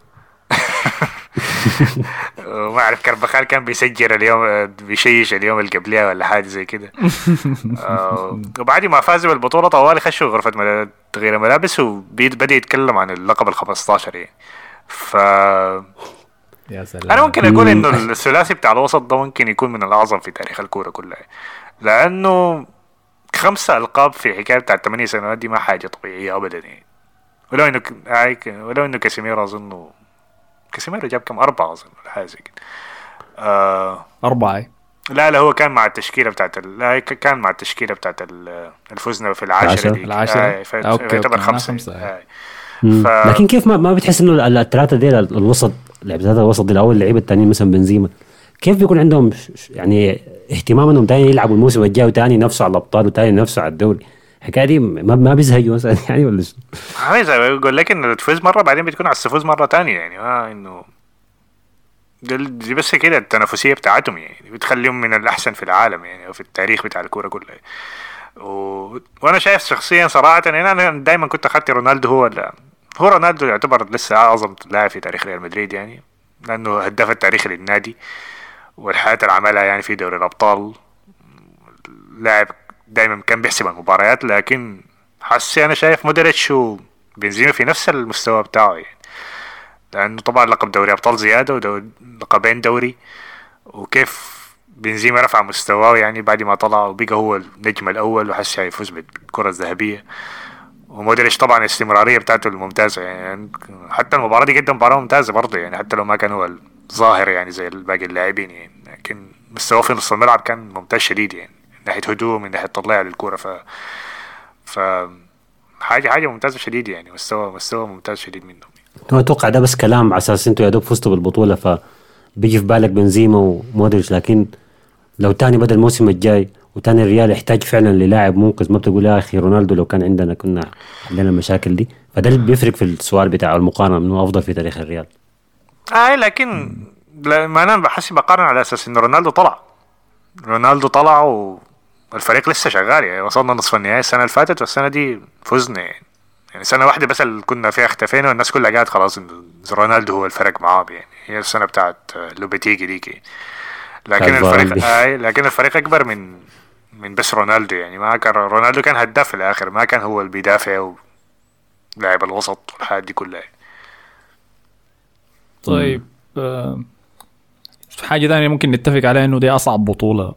وما أعرف كربخال كان بيسجل اليوم بيشيش اليوم اللي قبلها ولا حاجة زي كده. آه، وبعد ما فازوا بالبطولة طوالي خشوا غرفة تغيير الملابس وبدا يتكلم عن اللقب ال 15 يعني. ف يا سلام. أنا ممكن أقول إنه الثلاثي بتاع الوسط ده ممكن يكون من الأعظم في تاريخ الكورة كلها. لأنه خمسة ألقاب في حكاية بتاع ثمانية سنوات دي ما حاجة طبيعية ابدا يعني. ولو إنه ولو إنه كاسيميرو اظنه كاسيميرو جاب كم؟ أربعة أظن ولا حاجة زي كده. آه أربعة لا لا هو كان مع التشكيلة بتاعت ال... لا كان مع التشكيلة بتاعت ال- الفوزنا في العاشرة العاشرة؟ دي. العاشرة؟ آه يعتبر خمسة. خمسة، آه. ف- لكن كيف ما ما بتحس إنه ال- الثلاثه دي الوسط ثلاثة الوسط دي الأول اللعيبه الثانيين مثلا بنزيما كيف بيكون عندهم يعني اهتمام إنهم تاني يلعبوا الموسم الجاي وتاني ينافسوا على الأبطال وتاني ينافسوا على الدوري الحكاية دي ما ما بيزهقوا مثلا يعني ولا شو؟ عايز أقول لك انه تفوز مرة بعدين بتكون على الفوز مرة تانية يعني ما إنه دي بس كده التنافسية بتاعتهم يعني بتخليهم من الأحسن في العالم يعني أو في التاريخ بتاع الكورة كلها و... وأنا شايف شخصيا صراحة يعني أنا دايما كنت أخدت رونالدو هو. هو رونالدو يعتبر لسه أعظم لاعب في تاريخ ريال مدريد يعني لأنه هداف التاريخي للنادي والحياة اللي عملها يعني في دوري الأبطال. لاعب دايما كان بيحسب المباريات لكن حسي أنا شايف مودريتش وبنزيما في نفس المستوى بتاعه يعني. لأنه طبعا لقب دوري أبطال زيادة ولقبين دوري وكيف بنزيما رفع مستواه يعني بعد ما طلع وبقى هو النجم الأول وحس هيفوز بالكرة الذهبية. ومودريتش طبعا الاستمرارية بتاعته الممتازة يعني حتى المباراة دي قدم مباراة ممتازة برضه يعني حتى لو ما كان هو الظاهر يعني زي باقي اللاعبين يعني لكن مستواه في نص الملعب كان ممتاز شديد يعني من ناحية هدوء من ناحية تطلع للكورة ف ف حاجة حاجة ممتازة شديد يعني مستوى مستوى ممتاز شديد منهم أنا أتوقع ده بس كلام على أساس أنتوا يا دوب فزتوا بالبطولة فبيجي في بالك بنزيما ومودريتش لكن لو تاني بدا الموسم الجاي وتاني الريال يحتاج فعلا للاعب منقذ. ما بتقول يا أخي رونالدو لو كان عندنا كنا عندنا المشاكل دي. فده اللي بيفرق في السؤال بتاع المقارنة منه أفضل في تاريخ الريال. اي لكن ما أنا بحس بقارن على أساس إنه رونالدو طلع. رونالدو طلع والفريق لسه شغال يعني وصلنا نصف النهائي السنة اللي فاتت والسنة دي فزنا يعني. يعني سنة واحدة بس اللي كنا فيها اختفينا والناس كلها قاعد خلاص رونالدو هو الفرق معاه يعني. هي السنة بتاعت لوبيتيجي ديكي. لكن الفريق آه لكن الفريق أكبر من من بس رونالدو يعني. ما كان رونالدو كان هداف في الآخر ما كان هو اللي بيدافع ولاعب الوسط والحاجات دي كلها. طيب آه حاجة ثانية ممكن نتفق عليها إنه دي أصعب بطولة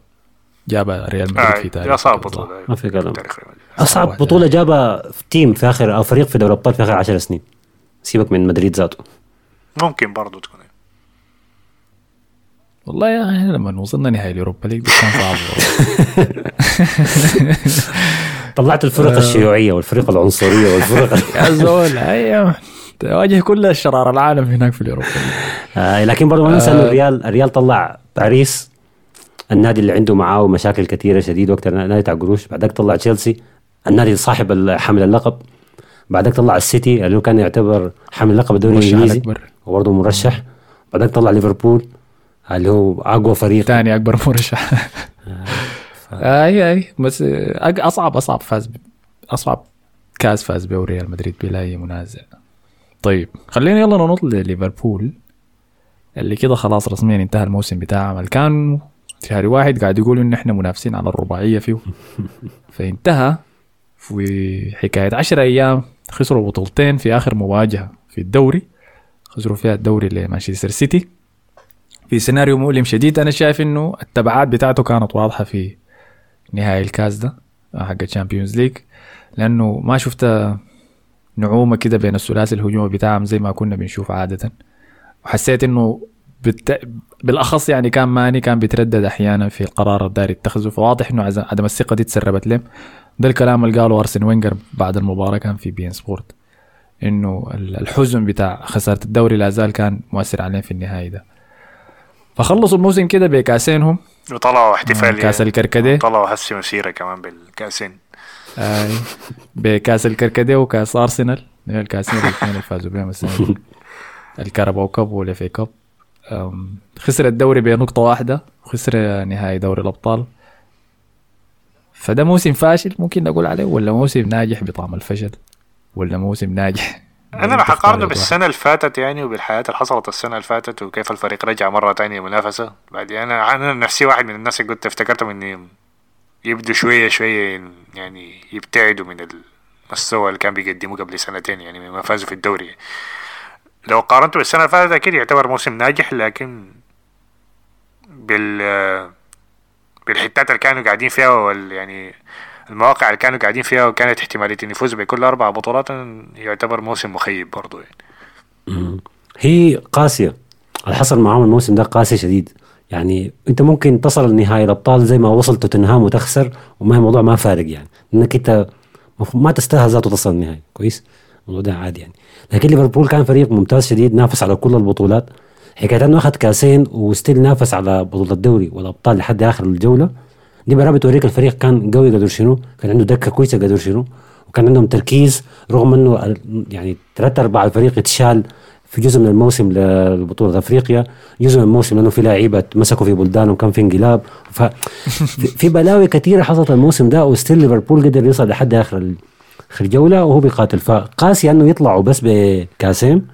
جابها ريال مدريد آه في تاريخ دي اصعب بطولة. ما في كلام. أصعب بطولة جابها في team في اخر أو فريق في دوري الأبطال في آخر 10 سنين. سيبك من مدريد ذاته. ممكن برضه تكون. والله يا أخي لما وصلنا نهائي اليوروبا ليج كان صعب. طلعت الفرق الشيوعية والفرق العنصرية والفرق يا زول أيوه. تواجه كل الشرار العالم هناك في اليوروبا آه لكن برضه ما ننسى إنه الريال الريال طلع باريس النادي اللي عنده معاه مشاكل كثيرة شديد وقت النادي تاع قروش. بعدك طلع تشيلسي النادي صاحب حامل اللقب. بعدك طلع السيتي اللي كان يعتبر حامل لقب الدوري الإنجليزي. وبرضه مرشح. بعدك طلع ليفربول. اللي هو أقوى فريق. ثاني أكبر مرشح. اي اي بس أصعب أصعب فاز أصعب كاس فاز به ريال مدريد بلا أي منازع. طيب خلينا يلا ننط لليفربول اللي كده خلاص رسميا انتهى الموسم بتاعهم كان شهر واحد قاعد يقولوا إن إحنا منافسين على الرباعية فيه. فانتهى في حكاية 10 أيام. خسروا بطولتين في آخر مواجهة في الدوري. خسروا فيها الدوري لمانشستر سيتي. في سيناريو مؤلم شديد أنا شايف إنه التبعات بتاعته كانت واضحة في نهائي الكاس ده حق ال Champions League لأنه ما شفت نعومة كده بين الثلاثي الهجومي بتاعهم زي ما كنا بنشوف عادة. وحسيت إنه بت... بالأخص يعني كان ماني كان بيتردد أحيانا في القرار الداري يتخذه فواضح إنه عدم الثقة دي تسربت له ده الكلام اللي قاله أرسن وينجر بعد المباراة كان في بي إن سبورت. إنه الحزن بتاع خسارة الدوري لا زال كان مؤثر عليهم في النهايه ده. فخلصوا الموسم كده بكأسينهم. وطلعوا احتفالية. كأس الكركديه. طلعوا هسي مسيرة كمان بالكأسين. آه بكأس الكركديه وكأس أرسنال. الكأسين الاثنين اللي فازوا بهم السنة دي. الكاراباو كاب والافي كاب. خسر الدوري بنقطة واحدة. وخسر نهائي دوري الأبطال. فده موسم فاشل ممكن نقول عليه ولا موسم ناجح بطعم الفشل ولا موسم ناجح أنا راح أقارنه بالسنة اللي فاتت يعني وبالحياة اللي حصلت السنة اللي فاتت وكيف الفريق رجع مرة تانية منافسة. بعد أنا أنا نفسي واحد من الناس اللي كنت افتكرتهم إني يبدوا شوية شوية يعني يبتعدوا من المستوى اللي كان بيقدموه قبل سنتين يعني ما فازوا في الدوري. لو قارنته بالسنة اللي فاتت أكيد يعتبر موسم ناجح لكن بال بالحتات اللي كانوا قاعدين فيها وال يعني المواقع اللي كانوا قاعدين فيها وكانت احتمالية إن يفوزوا بكل أربع بطولات يعتبر موسم مخيب برضو يعني. هي قاسية. اللي حصل معاهم الموسم ده قاسي شديد. يعني أنت ممكن تصل لنهائي الأبطال زي ما وصل توتنهام وتخسر وما الموضوع ما فارق يعني. انك أنت ما تستاهل ذاته تصل النهائي كويس؟ الموضوع ده عادي يعني. لكن ليفربول كان فريق ممتاز شديد نافس على كل البطولات. حكاية إنه أخذ كاسين وستيل نافس على بطولة الدوري والأبطال لحد آخر الجولة. دي بقى بتوريك الفريق كان قوي قدر شنو؟ كان عنده دكة كويسة قدر شنو؟ وكان عندهم تركيز رغم إنه يعني ثلاث أرباع الفريق اتشال في جزء من الموسم لبطولة أفريقيا جزء من الموسم لأنه في لعيبة مسكوا في بلدانهم كان في انقلاب. ففي بلاوي كثيره حصلت الموسم ده وستيل ليفربول قدر يوصل لحد آخر آخر جولة وهو بيقاتل. فقاسي إنه يطلعوا بس بكاسين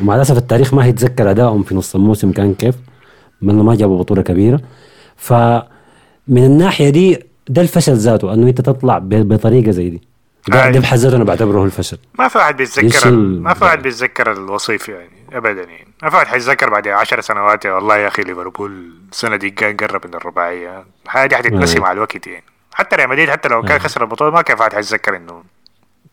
ومع الأسف التاريخ ما هيتذكر أدائهم في نص الموسم كان كيف من ما جابوا بطولة كبيرة. فمن الناحية دي ده الفشل ذاته أنه أنت تطلع بطريقة زي دي ده, أي. ده بحد ذاته أنا بعتبره الفشل ما في واحد إيش بيتذكر. ما في واحد بيتذكر الوصيف يعني ابدا يعني ما في واحد حيتذكر بعد 10 سنوات يا والله يا أخي ليفربول السنة دي كان قرب من الرباعية الحاجة دي حتتنسي أي. مع الوقت يعني حتى ريال مدريد حتى لو كان أي. خسر البطولة ما كان في واحد حيتذكر إنه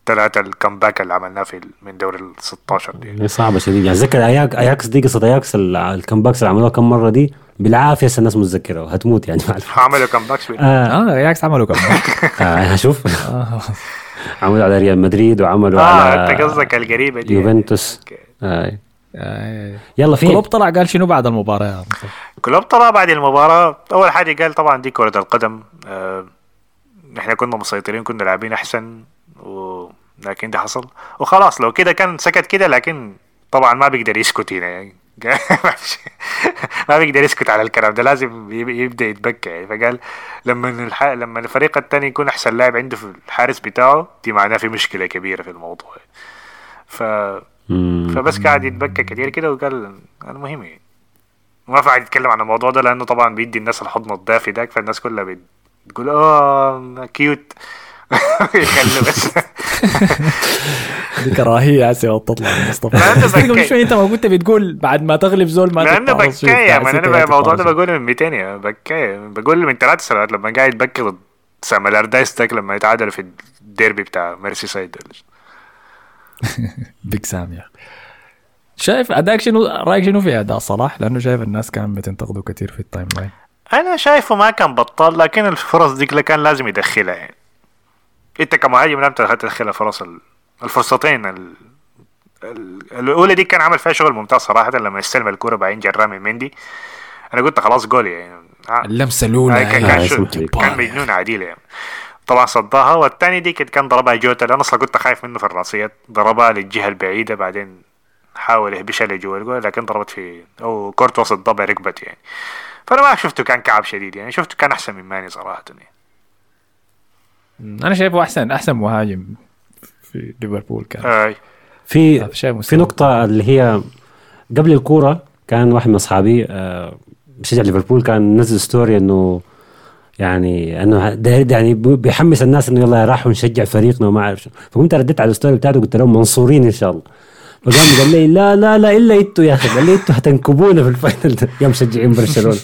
ثلاثة ال comeback اللي عملناه في من دوري ال 16 دي هي صعبة شديد يعني اتذكر اياك أياكس دي قصة أياكس ال- ال comebacks اللي عملوها كم مرة دي بالعافية هسه الناس متذكرة هتموت يعني. مع الف- عملوا بال- آه. آه ياكس عملوا كم. آه شوف آه. عملوا على ريال مدريد وعملوا آه على أنت قصدك القريبة دي. يوفنتوس. آه. آه. يلا في كلوب طلع قال شنو بعد المباراة؟ كلوب طلع بعد المباراة. أول حاجة قال طبعا دي كرة القدم. آه إحنا كنا مسيطرين كنا لاعبين أحسن و... لكن ده حصل. وخلاص لو كده كان سكت كده لكن طبعا ما بيقدر يسكت هنا يعني. ما بيقدر يسكت على الكلام ده لازم يب- يبدأ يتبكى يعني. فقال لما الح... لما الفريق الثاني يكون أحسن لاعب عنده في الحارس بتاعه دي معناه في مشكلة كبيرة في الموضوع ف مم. فبس قاعد يتبكى كتير كده وقال المهم يعني. ما في يتكلم عن الموضوع ده لأنه طبعا بيدي الناس الحضن الدافي داك فالناس كلها بت- بتقول آه كيوت بس. دي كراهيه هسه تطلع من مصطفى. شوي أنت ما كنت بتقول بعد ما تغلب زول ما لأنه ما ستة أنا الموضوع ده. بقوله من 200 يا بكاية بقول من ثلاث سنوات لما قاعد يتبكي ضد سام الأردايس لما يتعادلوا في الديربي بتاع ميرسي سايد بيج سام يا. شايف أداك شنو رأيك شنو في أداء صلاح؟ لأنه شايف الناس كانت بتنتقده كثير في ال timeline. أنا شايفه ما كان بطال لكن الفرص ديك اللي كان لازم يدخلها يعني. انت كمهاجم لم تدخل الفرص ال- الفرصتين. ال... ال... الأولى دي كان عمل فيها شغل ممتاز صراحة لما يستلم الكورة بعدين جراه من مندي. أنا قلت خلاص جول يعني. آه. اللمسة الأولى. كان آه، كان, لي. كان مجنون عديل يعني. طبعا صداها والثاني دي كان كان ضربها جوتا أنا أصلا كنت خايف منه في الراسيات ضربها للجهة البعيدة. بعدين حاول يهبشها لجوا الجول. لكن ضربت في أو كورت وسط ضبع ركبت يعني. فأنا ما شفته كان كعب شديد يعني. شفته كان أحسن من ماني صراحة يعني. أنا شايفه أحسن أحسن مهاجم في ليفربول كان. آه. في آه، في مستوى. نقطة اللي هي قبل الكورة كان واحد من أصحابي آه، بشجع ليفربول كان نزل story إنه يعني إنه ده يعني بيحمس الناس إنه يلا راحوا نشجع فريقنا وما أعرف شو فقمت رديت على ال story بتاعته قلت لهم منصورين إن شاء الله. فقام قال لي لا لا لا إلا إنتوا يا أخي. قال لي إنتوا هتنكبونا في ال final. يا مشجعين برشلونة.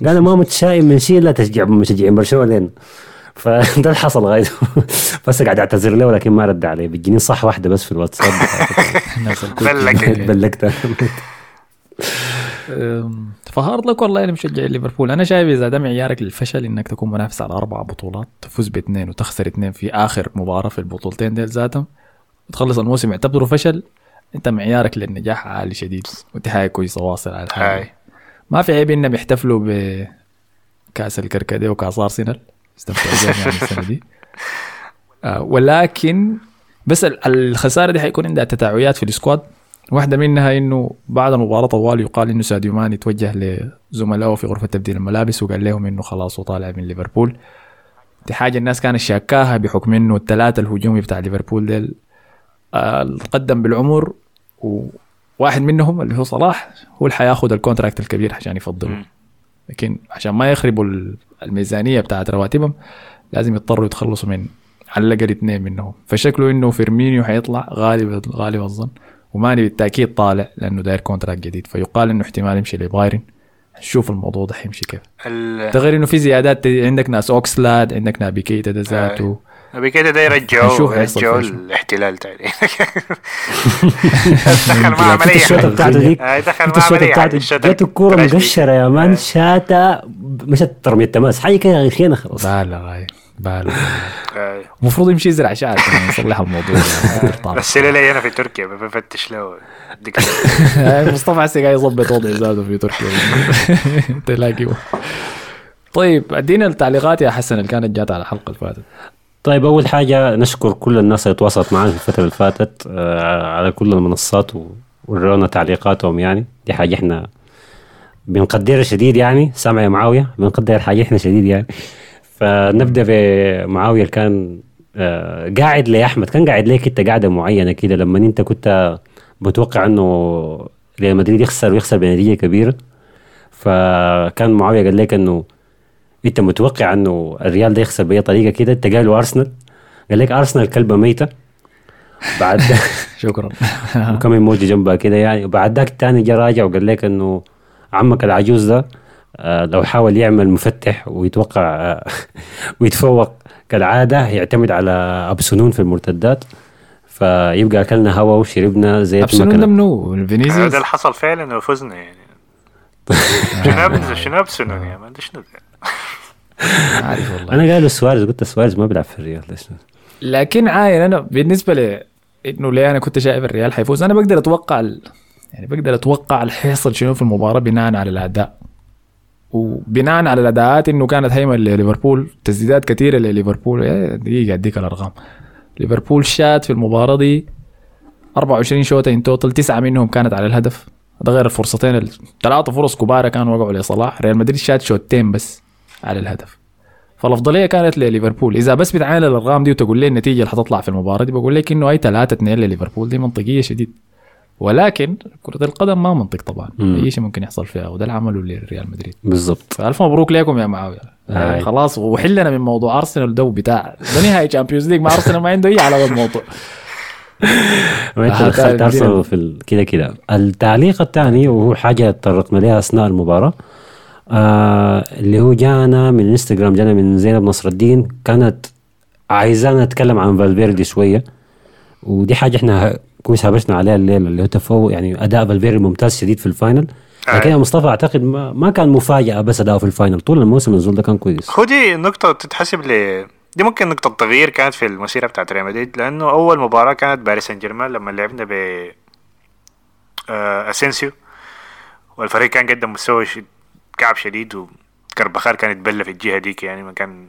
قال أنا ما متشائم من شيء لا تشجع مشجعين برشلونة. فده اللي حصل غاية بس قاعد اعتذر له ولكن ما رد علي بتجيني صح واحدة بس في الواتساب. بلقتها فهارد لك والله يا مشجعي ليفربول. أنا شايف إذا ده معيارك للفشل إنك تكون منافس على أربع بطولات تفوز باثنين وتخسر اثنين في آخر مباراة في البطولتين ديل ذاتهم وتخلص الموسم يعتبره فشل أنت معيارك للنجاح عالي شديد ودي حاجة كويسه واصل على الحاجة. ما في عيب إنهم يحتفلوا بكأس الكركديه وكأس أرسنال. استمتعوا يعني السنة دي. آه ولكن بس ال- الخسارة دي حيكون عندها تداعيات في ال squad. واحدة منها إنه بعد المباراة طوال يقال إنه ساديو ماني توجه لزملائه في غرفة تبديل الملابس وقال لهم إنه خلاص وطالع من ليفربول. دي حاجة الناس كانت شاكاها بحكم إنه الثلاثة الهجومي بتاع ليفربول ديل آه، القدم بالعمر وواحد منهم اللي هو صلاح هو اللي حياخد ال contract الكبير عشان يفضله. لكن عشان ما يخربوا ال- الميزانية بتاعت رواتبهم لازم يضطروا يتخلصوا من على الأقل اثنين منهم. فشكله إنه فيرمينيو حيطلع غالب غالب الظن وماني بالتأكيد طالع لأنه داير contract جديد. فيقال إنه احتمال يمشي لبايرن. نشوف الموضوع ده حيمشي كيف. ده غير إنه في زيادات عندك ناس أوكسليد عندك نابي كيتا ده ذاته. أبي كده ده فيه شو. الاحتلال تاني. دخل مع شفت الشوطة عمليه بتاعته ديك آه، دخل مع الشوطة عملية. بتاعته؟ جاته الكورة. مقشرة يا مان شاتا. مشت ترمي التماس حاجة كده خيانة خلاص. بالغ هاي بالغ آه، المفروض يمشي يزرع شعر عشان يصلح الموضوع. رسلوا لي أنا في تركيا بفتش له مصطفى هسه قاعد يظبط وضع ذاته في تركيا. تلاقيه. طيب أدينا التعليقات يا حسن اللي كانت جات على الحلقة اللي فاتت. طيب أول حاجة نشكر كل الناس اللي تواصلت معنا في الفترة اللي فاتت آه، على كل المنصات ورونا تعليقاتهم يعني. دي حاجة إحنا بنقدرها شديد يعني. سامع يا معاوية؟ بنقدر حاجة إحنا شديد يعني. فنبدأ بمعاوية اللي كان آه، قاعد لي أحمد. كان قاعد ليك أنت قاعدة معينة كده لما أنت كنت متوقع إنه ريال مدريد يخسر ويخسر بنتيجة كبيرة. فكان معاوية قال لك إنه انت متوقع انه الريال ده يخسر بأي طريقة كده؟ انت قال له ارسنال قال لك أرسنال كلبة ميتة. بعد شكرا. وكم إيموجي جنبها كده يعني. وبعد ذاك الثاني جا راجع وقال لك إنه عمك العجوز ده آه، لو حاول يعمل مفتح ويتوقع آه، ويتفوق كالعادة يعتمد على ابو سنون في المرتدات. فيبقى أكلنا هوا وشربنا زيت ابسلون ده مكنة. منو هذا فينيسيوس اللي حصل فعلا وفزنا يعني. شنو شنو بسنون يا مان ده شنو ده؟ عارف والله. أنا قايل سواريز قلت سواريز ما بيلعب في الريال ليش؟ لكن عاين أنا بالنسبة ل إنه ليه أنا كنت شايف الريال حيفوز أنا بقدر أتوقع ال... يعني بقدر أتوقع اللي حيحصل شنو في المباراة بناء على الأداء. وبناء على الأداءات إنه كانت هيمه لليفربول تسديدات كثيره لليفربول. دقيقة اديك الأرقام. ليفربول شات في المباراة دي 24 شوطة in total تسعة منهم كانت على الهدف. ده غير الفرصتين الثلاثه فرص كبار كانوا وقعوا لصلاح. ريال مدريد شات شوتين بس. على الهدف. فالأفضلية كانت لليفربول. إذا بس بتعامل الارقام دي وتقول لي النتيجة اللي حتطلع في المباراة دي بقول لك انه أي 3 2 لليفربول. دي منطقية شديد. ولكن كرة القدم ما منطق طبعا. مم. أي شيء ممكن يحصل فيها وده اللي عمله ريال مدريد. بالضبط. فالف مبروك لكم يا معاوية. آه. خلاص وحلنا من موضوع أرسنال ده بتاع ده نهائي Champions League مع أرسنال ما عنده أي علاقة بالموضوع. وانت آه، دخلت. أرسنال في كده كده. التعليق الثاني وهو حاجة تطرقنا لها أثناء المباراة آه اللي هو جانا من انستغرام جانا من زينب نصر الدين كانت عايزانا نتكلم عن فالفيردي شوية. ودي حاجة إحنا كويس هبشنا عليها الليلة اللي هو تفوق يعني أداء فالفيردي ممتاز شديد في ال final. لكن يا مصطفى أعتقد ما, ما كان مفاجأة بس اداؤه في ال final. طول الموسم النزول ده كان كويس. هو دي نقطة تتحسب ل دي ممكن نقطة تغيير كانت في المسيرة بتاعت ريال مدريد لأنه أول مباراة كانت باريس سان جيرمان لما لعبنا ب آه، أسينسيو. والفريق كان قدم مستوى كعب شديد وكربخال كان يتبلى في الجهة ديك يعني مكان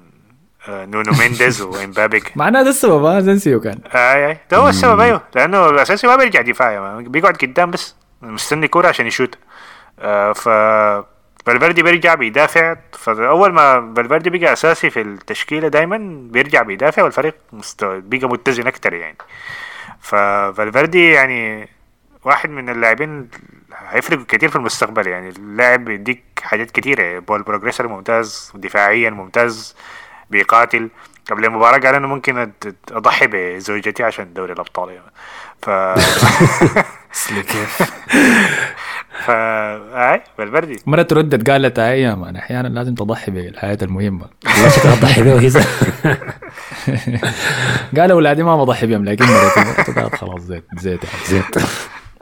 آه، نونو مينديز وإمبابي معناه ده السبب أسينسيو كان. اي اي ده هو السبب أيوه لأنه أسينسيو ما بيرجع دفاع. بيقعد قدام بس. مستني كورة عشان يشوت. آه ف فالفيردي بيرجع بيدافع. فأول ما فالفيردي بقى أساسي في التشكيلة دائما بيرجع بيدافع والفريق مست... بقى متزن أكتر يعني. فالفيردي يعني واحد من اللاعبين هيفرق كتير في المستقبل يعني اللاعب بيديك حاجات كتيرة ball progresser ممتاز دفاعيا ممتاز بيقاتل. قبل المباراة قال إنه ممكن أضحي بزوجتي عشان دوري الأبطال. يعني. ف ف آي فالفيردي. مرة تردد قالت هاي يا مان أحيانا لازم تضحي بالحياة المهمة. والله شكلها تضحي به وهي قال اولادي ما بضحي بهم لكن مرتي قالت خلاص زيت زيت زيت.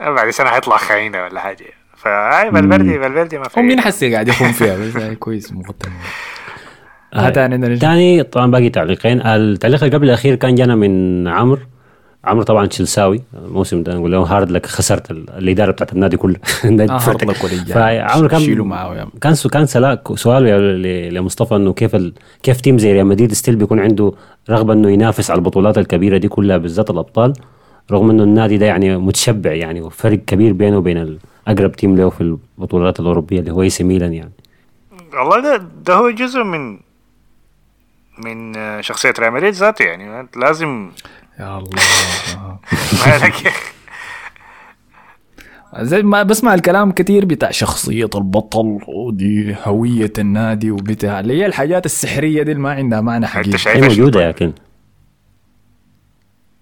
بعد سنة حيطلع خاينة ولا حاجة. فأي فالفيردي فالفيردي ما في. هم مين حسي قاعد يخون فيها بس كويس مقدم عندنا نجم. تاني طبعا باقي تعليقين. التعليق اللي قبل الأخير كان جانا من عمرو. عمرو طبعا تشيلساوي. الموسم ده نقول له hard luck خسرت ال- الإدارة بتاعت النادي كله. النادي آه،. hard luck. فعمرو كان شيلوا معاه. كان كان سؤال لمصطفى إنه كيف ال... كيف team زي ريال مدريد still بيكون عنده رغبة إنه ينافس على البطولات الكبيرة دي كلها بالذات الأبطال؟ رغم إنه النادي ده يعني متشبع يعني وفرق كبير بينه وبين الاقرب team له في البطولات الأوروبية اللي هو اي ميلان يعني. والله ده ده هو جزء من من آه، شخصية ريال مدريد ذاته يعني. أنت لازم يا الله. ما لك. زي ما بسمع الكلام كتير بتاع شخصية البطل ودي هوية النادي وبتاع اللي هي الحاجات السحرية دي اللي ما عندها معنى انت حقيقي. هي شايفها شنو موجوده طيب؟ لكن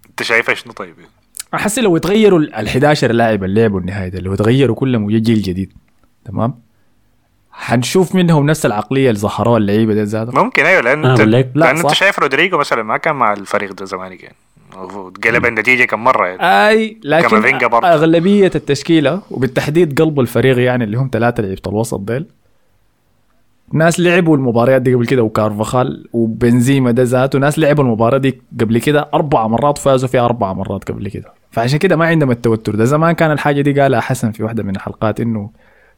انت شايفها شنو طيب؟ أحس لو يتغيروا ال 11 لاعب اللي لعبوا النهائي ده لو يتغيروا كلهم ويجي جيل جديد تمام حنشوف منهم نفس العقلية اللي ظهروها اللعيبة دي ذاتها ممكن أيوه لأن أنا أنت لا، لأن أنت. شايف رودريجو مثلا ما كان مع الفريق ده زمان يعني قلب النتيجة كم مرة يعني. أي لكن. أغلبية التشكيلة وبالتحديد قلب الفريق يعني اللي هم ثلاثة لعيبة الوسط ديل ناس لعبوا المباريات دي قبل كده وكارفخال وبنزيما ده ذاته ناس لعبوا المباراة دي قبل كده أربع مرات فازوا فيها أربع مرات قبل كده فعشان كده ما عندهم التوتر ده. زمان كان الحاجة دي قالها حسن في واحدة من الحلقات إنه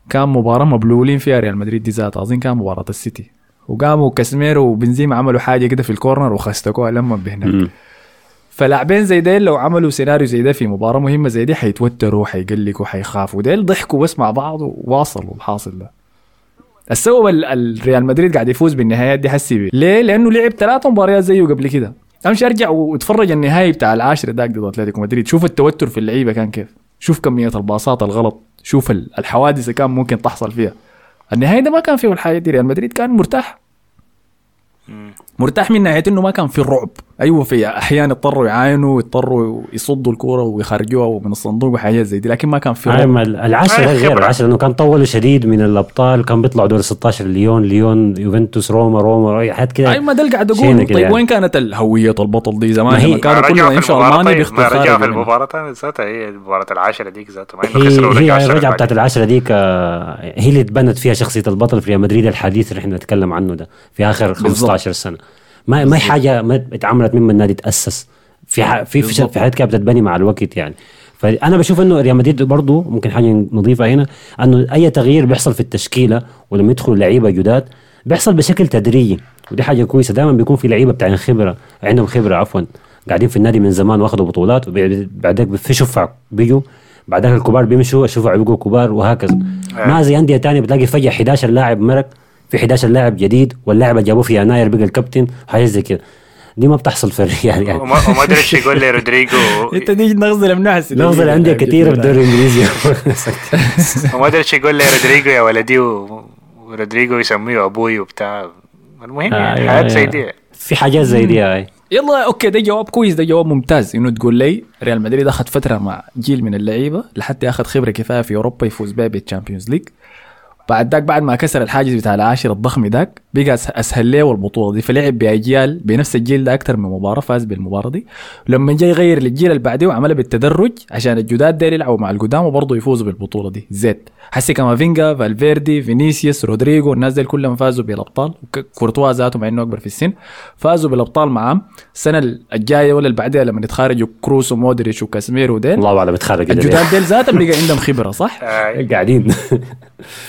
كان مباراة مبلولين فيها ريال مدريد دي ذاتها. أظن كان مباراة السيتي. وقاموا كاسميرو وبنزيما عملوا حاجة كده في ال corner وخستكوها لما بهناك. فلاعبين زي ديل لو عملوا سيناريو زي ده في مباراة مهمة زي دي حيتوتروا حيقلقوا حيخافوا ديل ضحكوا بس مع بعض وواصلوا الحاصل ده. السبب ال- الريال مدريد قاعد يفوز بالنهايات دي حسي بيه. ليه؟ لأنه لعب ثلاث مباريات زيه قبل كده. امشي أرجع وأتفرج النهائي بتاع العاشر داك ضد أتلتيكو مدريد. شوف التوتر في اللعيبة كان كيف. شوف كمية الباصات الغلط. شوف ال- الحوادث اللي كان ممكن تحصل فيها. النهائي ده ما كان فيه الحاجة دي. ريال مدريد كان مرتاح. مرتاح من ناحية إنه ما كان في الرعب أيوه في احيان اضطروا يعاينوا يضطروا يصدوا الكورة ويخرجوها من الصندوق وحاجات زي دي لكن ما كان في أيوة العشرة غير العشرة إنه كان طولوا شديد من الأبطال كان بيطلعوا دور 16 ليون ليون يوفنتوس روما روما حاجات كده أيوه ما ده اللي قاعد أقول طيب يعني. وين كانت الهوية البطل دي؟ زمان ما هي- لما كانوا كلهم يمشوا المانيا طيب ما رجعوا في منها. المباراة تاني ذاتها هي مباراة العاشرة ديك ذاتها هي خسروا هي الرجعة بتاعت العشرة ديك آه، هي اللي تبنت فيها شخصية البطل في ريال مدريد الحديث اللي إحنا نتكلم عنه ده في آخر 15 سنة. ما ما هي حاجة ما اتعملت مما النادي تاسس في ح- في في, حاجات كده بتتبني مع الوقت يعني. فأنا بشوف إنه ريال مدريد برضه ممكن حاجة نضيفها هنا إنه أي تغيير بيحصل في التشكيلة ولما يدخلوا لعيبة جداد بيحصل بشكل تدريجي. ودي حاجة كويسة. دائما بيكون في لعيبة بتاعين خبرة عندهم خبرة عفوا قاعدين في النادي من زمان واخذوا بطولات وبعدك في شفع بيجوا بعدك الكبار بيمشوا الشفع بيبقوا كبار وهكذا. ما زي أندية تانية بتلاقي فجأة 11 لاعب مرق في 11 لاعب جديد واللاعب اللي جابوه في يناير بقى الكابتن وحاجات زي كده. دي ما بتحصل في الريال يعني. وما أدري يقول لي رودريجو. أنت دي نغزل لمنحس لفظ الانديه كثيره في الدوري الإنجليزي. وما أدري يقول لي رودريجو يا ولدي ورودريجو يسميه أبوي وبتاع. المهم يعني حياة زي دي. في حاجات زي دي هاي يلا أوكي ده جواب كويس ده جواب ممتاز. إنه تقول لي ريال مدريد أخذ فترة مع جيل من اللعيبة لحتى ياخذ خبرة كفاية في أوروبا يفوز بها بالتشامبيونز ليج بعد ذاك بعد ما كسر الحاجز بتاع العاشر الضخم ذاك بقى أسهل له البطوله دي. فلعب باجيال بنفس الجيل ده أكثر من مباراة فاز بالمباراة دي. لما جاي يغير للجيل اللي بعديه وعملها بالتدرج عشان الجداد ديل يلعبوا مع القدام وبرضه يفوزوا بالبطولة دي. زي حسي كامافينجا فالفيردي فينيسيوس رودريجو الناس دي كلهم فازوا بالأبطال. كورتوا ذاته مع انه أكبر في السن. فازوا بالأبطال معاه السنة الجاية ولا اللي بعدها لما يتخارجوا كروس ومودريتش وكاسميرو ديل. الله أعلم ليه. الجداد ديل ذاتهم بقى عندهم خبرة صح؟ آه، قاعدين.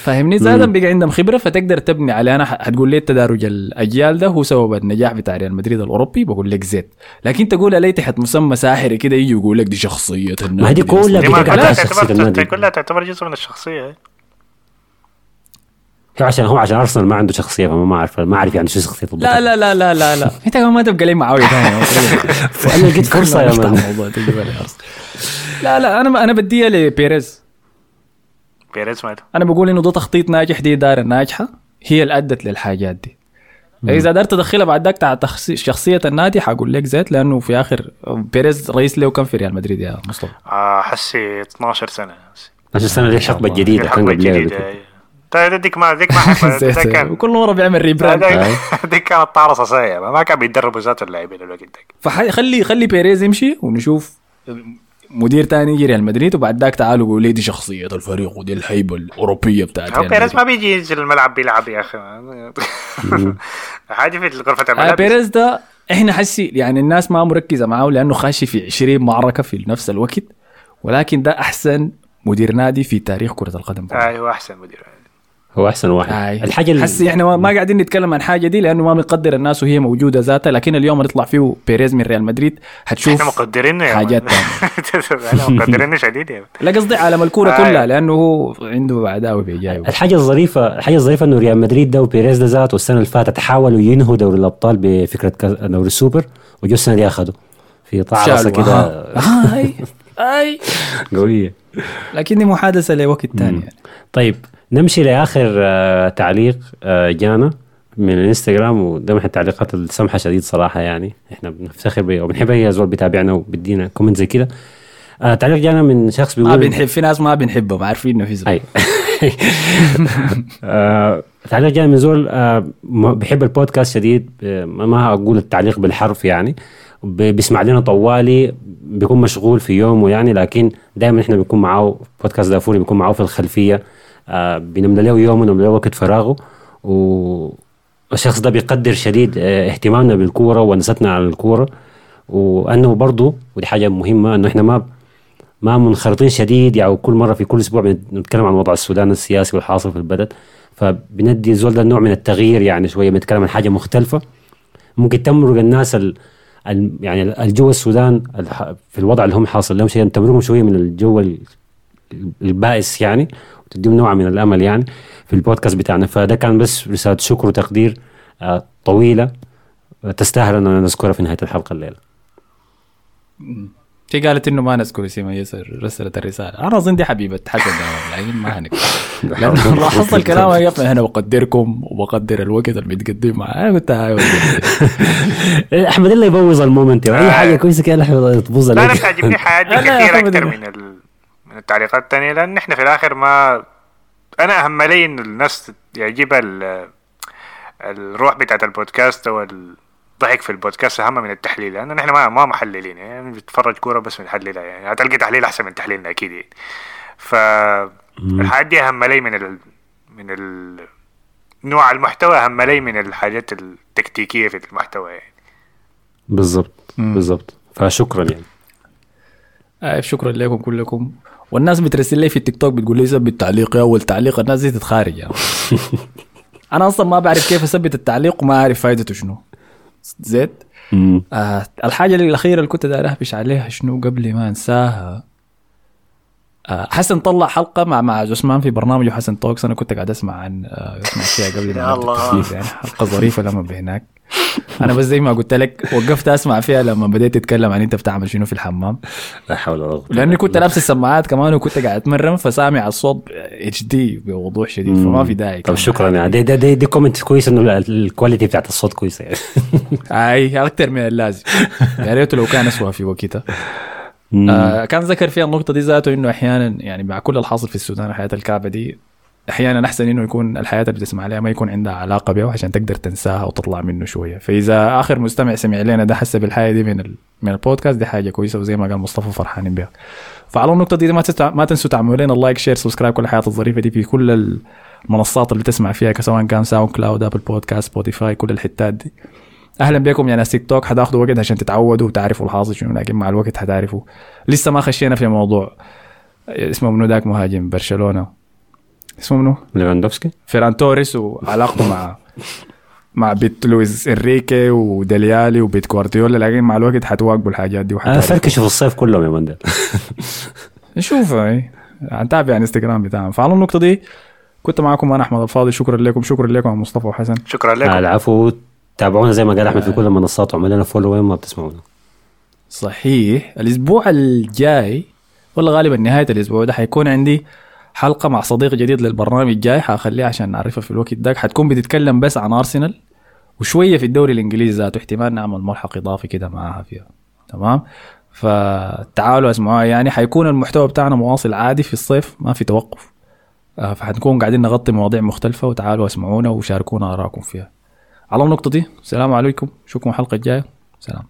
فاهمني؟ زادا بقى عندهم خبرة فتقدر تبني عليه. أنا حتقول لي التدارج الأجيال ده هو سبب النجاح بتاع ريال مدريد الأوروبي بقول لك زيت. لكن تقول لي تحت مسمى ساحري كده يجي يقول لك دي شخصية النادي ما دي كلها دي ما بتقع كلها شخصية تعتبر النادي. كلها تعتبر جزء من الشخصية هو عشان هو عشان أرسنال ما عنده شخصية فما ما اعرف ما أعرف يعني شو شخصية لا لا لا لا لا لا. أنت ما تبقى لي معاوية ثاني أنا لقيت فرصة يا مان. لا لا أنا أنا بديها لبيريز. بيريز ماله؟ أنا بقول إنه ده تخطيط ناجح دي إدارة ناجحة. هي اللي أدت للحاجات دي. إذا قدرت تدخلها بعد ذاك شخصية النادي حقول لك that's it لأنه في آخر بيريز رئيس له كم في ريال مدريد يا مصطفى؟ آه حسي 12 سنة. عشان السنة دي الحقبه الجديده كان الحقبة قبلها الجديدة طيب ديك ما ديك ما وكل مرة بيعمل rebrand ديك كانت طارة صاصية ما كان بيتدربوا ذات اللاعبين الوقت ده فخلي خلي بيريز يمشي ونشوف مدير تاني يجي ريال مدريد وبعد ذاك تعالوا قولوا لي دي شخصية الفريق ودي الهيبة الأوروبية بتاعت هو ريال بيريز ما بيجي ينزل الملعب بيلعب يا أخي. حاجة في غرفة آه الملابس بيريز ده إحنا حسي يعني الناس ما مركزة معاه لأنه خاشي في 20 معركة في نفس الوقت ولكن ده أحسن مدير نادي في تاريخ كرة القدم. هو أحسن مدير. هو أحسن واحد هاي. الحاجة اللي حسي إحنا ما- قاعدين نتكلم عن حاجة دي لأنه ما بنقدر الناس وهي موجودة ذاتها لكن اليوم نطلع فيه بيريز من ريال مدريد حتشوف إحنا مقدرينه يا حاجات man. إحنا مقدرينه شديد man. لا قصدي عالم الكوره آه. كلها لأنه هو عنده عداوة بيجاي الحاجة الظريفه الحاجة الظريفة إنه ريال مدريد ده وبيريز ده ذاته السنة اللي فاتت حاولوا ينهوا دوري الأبطال بفكرة دوري السوبر وجو السنة دي أخذوا في طعرصه كده آه. آي آي قوية لكن دي محادثة لوقت ثاني يعني. طيب نمشي لآخر آه، تعليق آه، جانا من الإنستغرام وده من التعليقات السمحة شديد صراحة يعني. إحنا بنفتخر بيه وبنحب اي زول بيتابعنا وبيدينا comment زي كده. آه تعليق جانا من شخص ما بيقول بنحب في ناس ما بنحبهم عارفين إنه في زول. آه، تعليق جاي من زول آه، البودكاست شديد ما ما أقول التعليق بالحرف يعني. بيسمع لنا طوالي بيكون مشغول في يومه يعني لكن دائما إحنا بنكون معاه بودكاست دافوري بيكون معاه في الخلفية. بنملى له يومه ونملى له وقت فراغه. و الشخص ده بيقدر شديد آه، اهتمامنا بالكورة ونستنا على الكورة. وأنه برضه ودي حاجة مهمة إنه إحنا ما ما منخرطين شديد يعني كل مرة في كل أسبوع بنتكلم عن وضع السودان السياسي والحاصل في البلد. فبندي الزول ده نوع من التغيير يعني شوية بنتكلم عن حاجة مختلفة. ممكن تمرق الناس ال يعني الجو السودان في الوضع اللي هم حاصل لهم شيء تمرقهم شوية من الجو ال- البائس يعني. وتديهم نوع من الأمل يعني في البودكاست بتاعنا. فده كان بس رسالة شكر وتقدير آه، طويلة آه، تستاهل ان نذكرها في نهاية الحلقة الليلة. في قالت إنه ما نذكر اسم يسر رسلت الرسالة. أنا أظن دي حبيبة حسن لكن ما هنك. لأنه لاحظت الكلام هي أنا بقدركم وبقدر الوقت اللي بتقدم معاه أنا قلت هاي أحمد الله يبوظ المومنت. أي حاجة كويسة كده أحمد تبوظ لا أنا بتعجبني حاجات كثير أكثر. من ال... من التعليقات الثانية لأن إحنا في الآخر ما أنا اهم لي انه الناس يعجبها ال... الروح بتاعت البودكاست والضحك في البودكاست أهم من التحليل لأن إحنا ما ما محللين يعني بنتفرج كورة بس بنحللها يعني هتلقى تحليل أحسن من تحليلنا أكيد يعني. فالحاجات دي اهم لي من ال... من ال... نوع المحتوى اهم لي من الحاجات التكتيكية في المحتوى يعني. بالضبط بالضبط. فشكرا يعني. آه شكرا لكم كلكم. والناس بترسل لي في التيك توك بتقول لي ثبت تعليق يا أول تعليق الناس دي تتخارج يعني. أنا أصلا ما بعرف كيف أثبت التعليق وما أعرف فائدته شنو زيت مم. آه الحاجة الأخيرة اللي كنت داير اهبش عليها شنو قبل ما أنساها آه حسن طلع حلقة مع مع عثمان في برنامجه حسن توكس أنا كنت قاعد أسمع عن آه أسمع فيها قبل ما الله. يعني حلقة ظريفة لما بهناك أنا بس زي ما قلت لك وقفت أسمع فيها لما بديت تتكلم عن أنت بتعمل شنو في الحمام. لا حول ولا قوة لأني كنت لابس السماعات كمان وكنت قاعد أتمرن فسامع الصوت HD بوضوح شديد فما في داعي طب شكرا يعني. دي دي, دي, دي comment كويس إنه ال- ال quality بتاعت الصوت كويسة يعني. أي أكثر من اللازم. يا ريت لو كان اسوء في وقتها. آه كان ذكر فيها النقطة دي ذاته إنه أحيانا يعني مع كل الحاصل في السودان الحياة الكعبة دي أحيانا أحسن إنه يكون الحياة اللي بتسمع عليها ما يكون عندها علاقة بها عشان تقدر تنساها وتطلع منه شوية. فإذا آخر مستمع سمع لنا ده حس بالحياة دي من ال... من البودكاست دي حاجة كويسة وزي ما قال مصطفى فرحانين بها. فعلى النقطة دي ما تستع... ما تنسوا تعملوا لنا ال like share subscribe كل الحياة الظريفة دي في كل المنصات اللي تسمع فيها سواء كان SoundCloud Apple Podcast Spotify كل الحتات دي. أهلا بكم يا ناس تيك توك حتاخذوا وقت عشان تتعودوا وتعرفوا الحاصل شنو لكن مع الوقت حتعرفوا. لسه ما خشينا في موضوع اسمه منو ذاك مهاجم برشلونة. اسمه منو؟ ليفاندوفسكي. فيران توريس وعلاقته مع مع بت لويس إنريكي ودليالي وبت جوارديولا لكن مع الوقت حتواكبوا الحاجات دي وحتعرفوا فركشوا في الصيف كلهم يا مندل. نشوف اي نتابع الانستغرام بتاعهم. فعلى النقطة دي كنت معكم أنا أحمد الفاضي شكرا لكم. شكرا لكم يا مصطفى وحسن. شكرا لكم. العفو. تابعونا زي ما قال أحمد في كل المنصات وعمل لنا follow وين ما بتسمعونا. صحيح. الأسبوع الجاي ولا غالبا نهاية الأسبوع ده حيكون عندي حلقة مع صديق جديد للبرنامج الجاي حخليها عشان نعرفها في الوقت ده. حتكون بتتكلم بس عن ارسنال وشوية في الدوري الإنجليزي ذاته. احتمال نعمل ملحق إضافي كده معاها فيها. تمام؟ فتعالوا اسمعوها يعني حيكون المحتوى بتاعنا مواصل عادي في الصيف ما في توقف. آه، فحنكون قاعدين نغطي مواضيع مختلفة وتعالوا أسمعونا وشاركونا آراءكم فيها. على النقطة دي السلام عليكم. اشوفكم الحلقة الجاية سلام.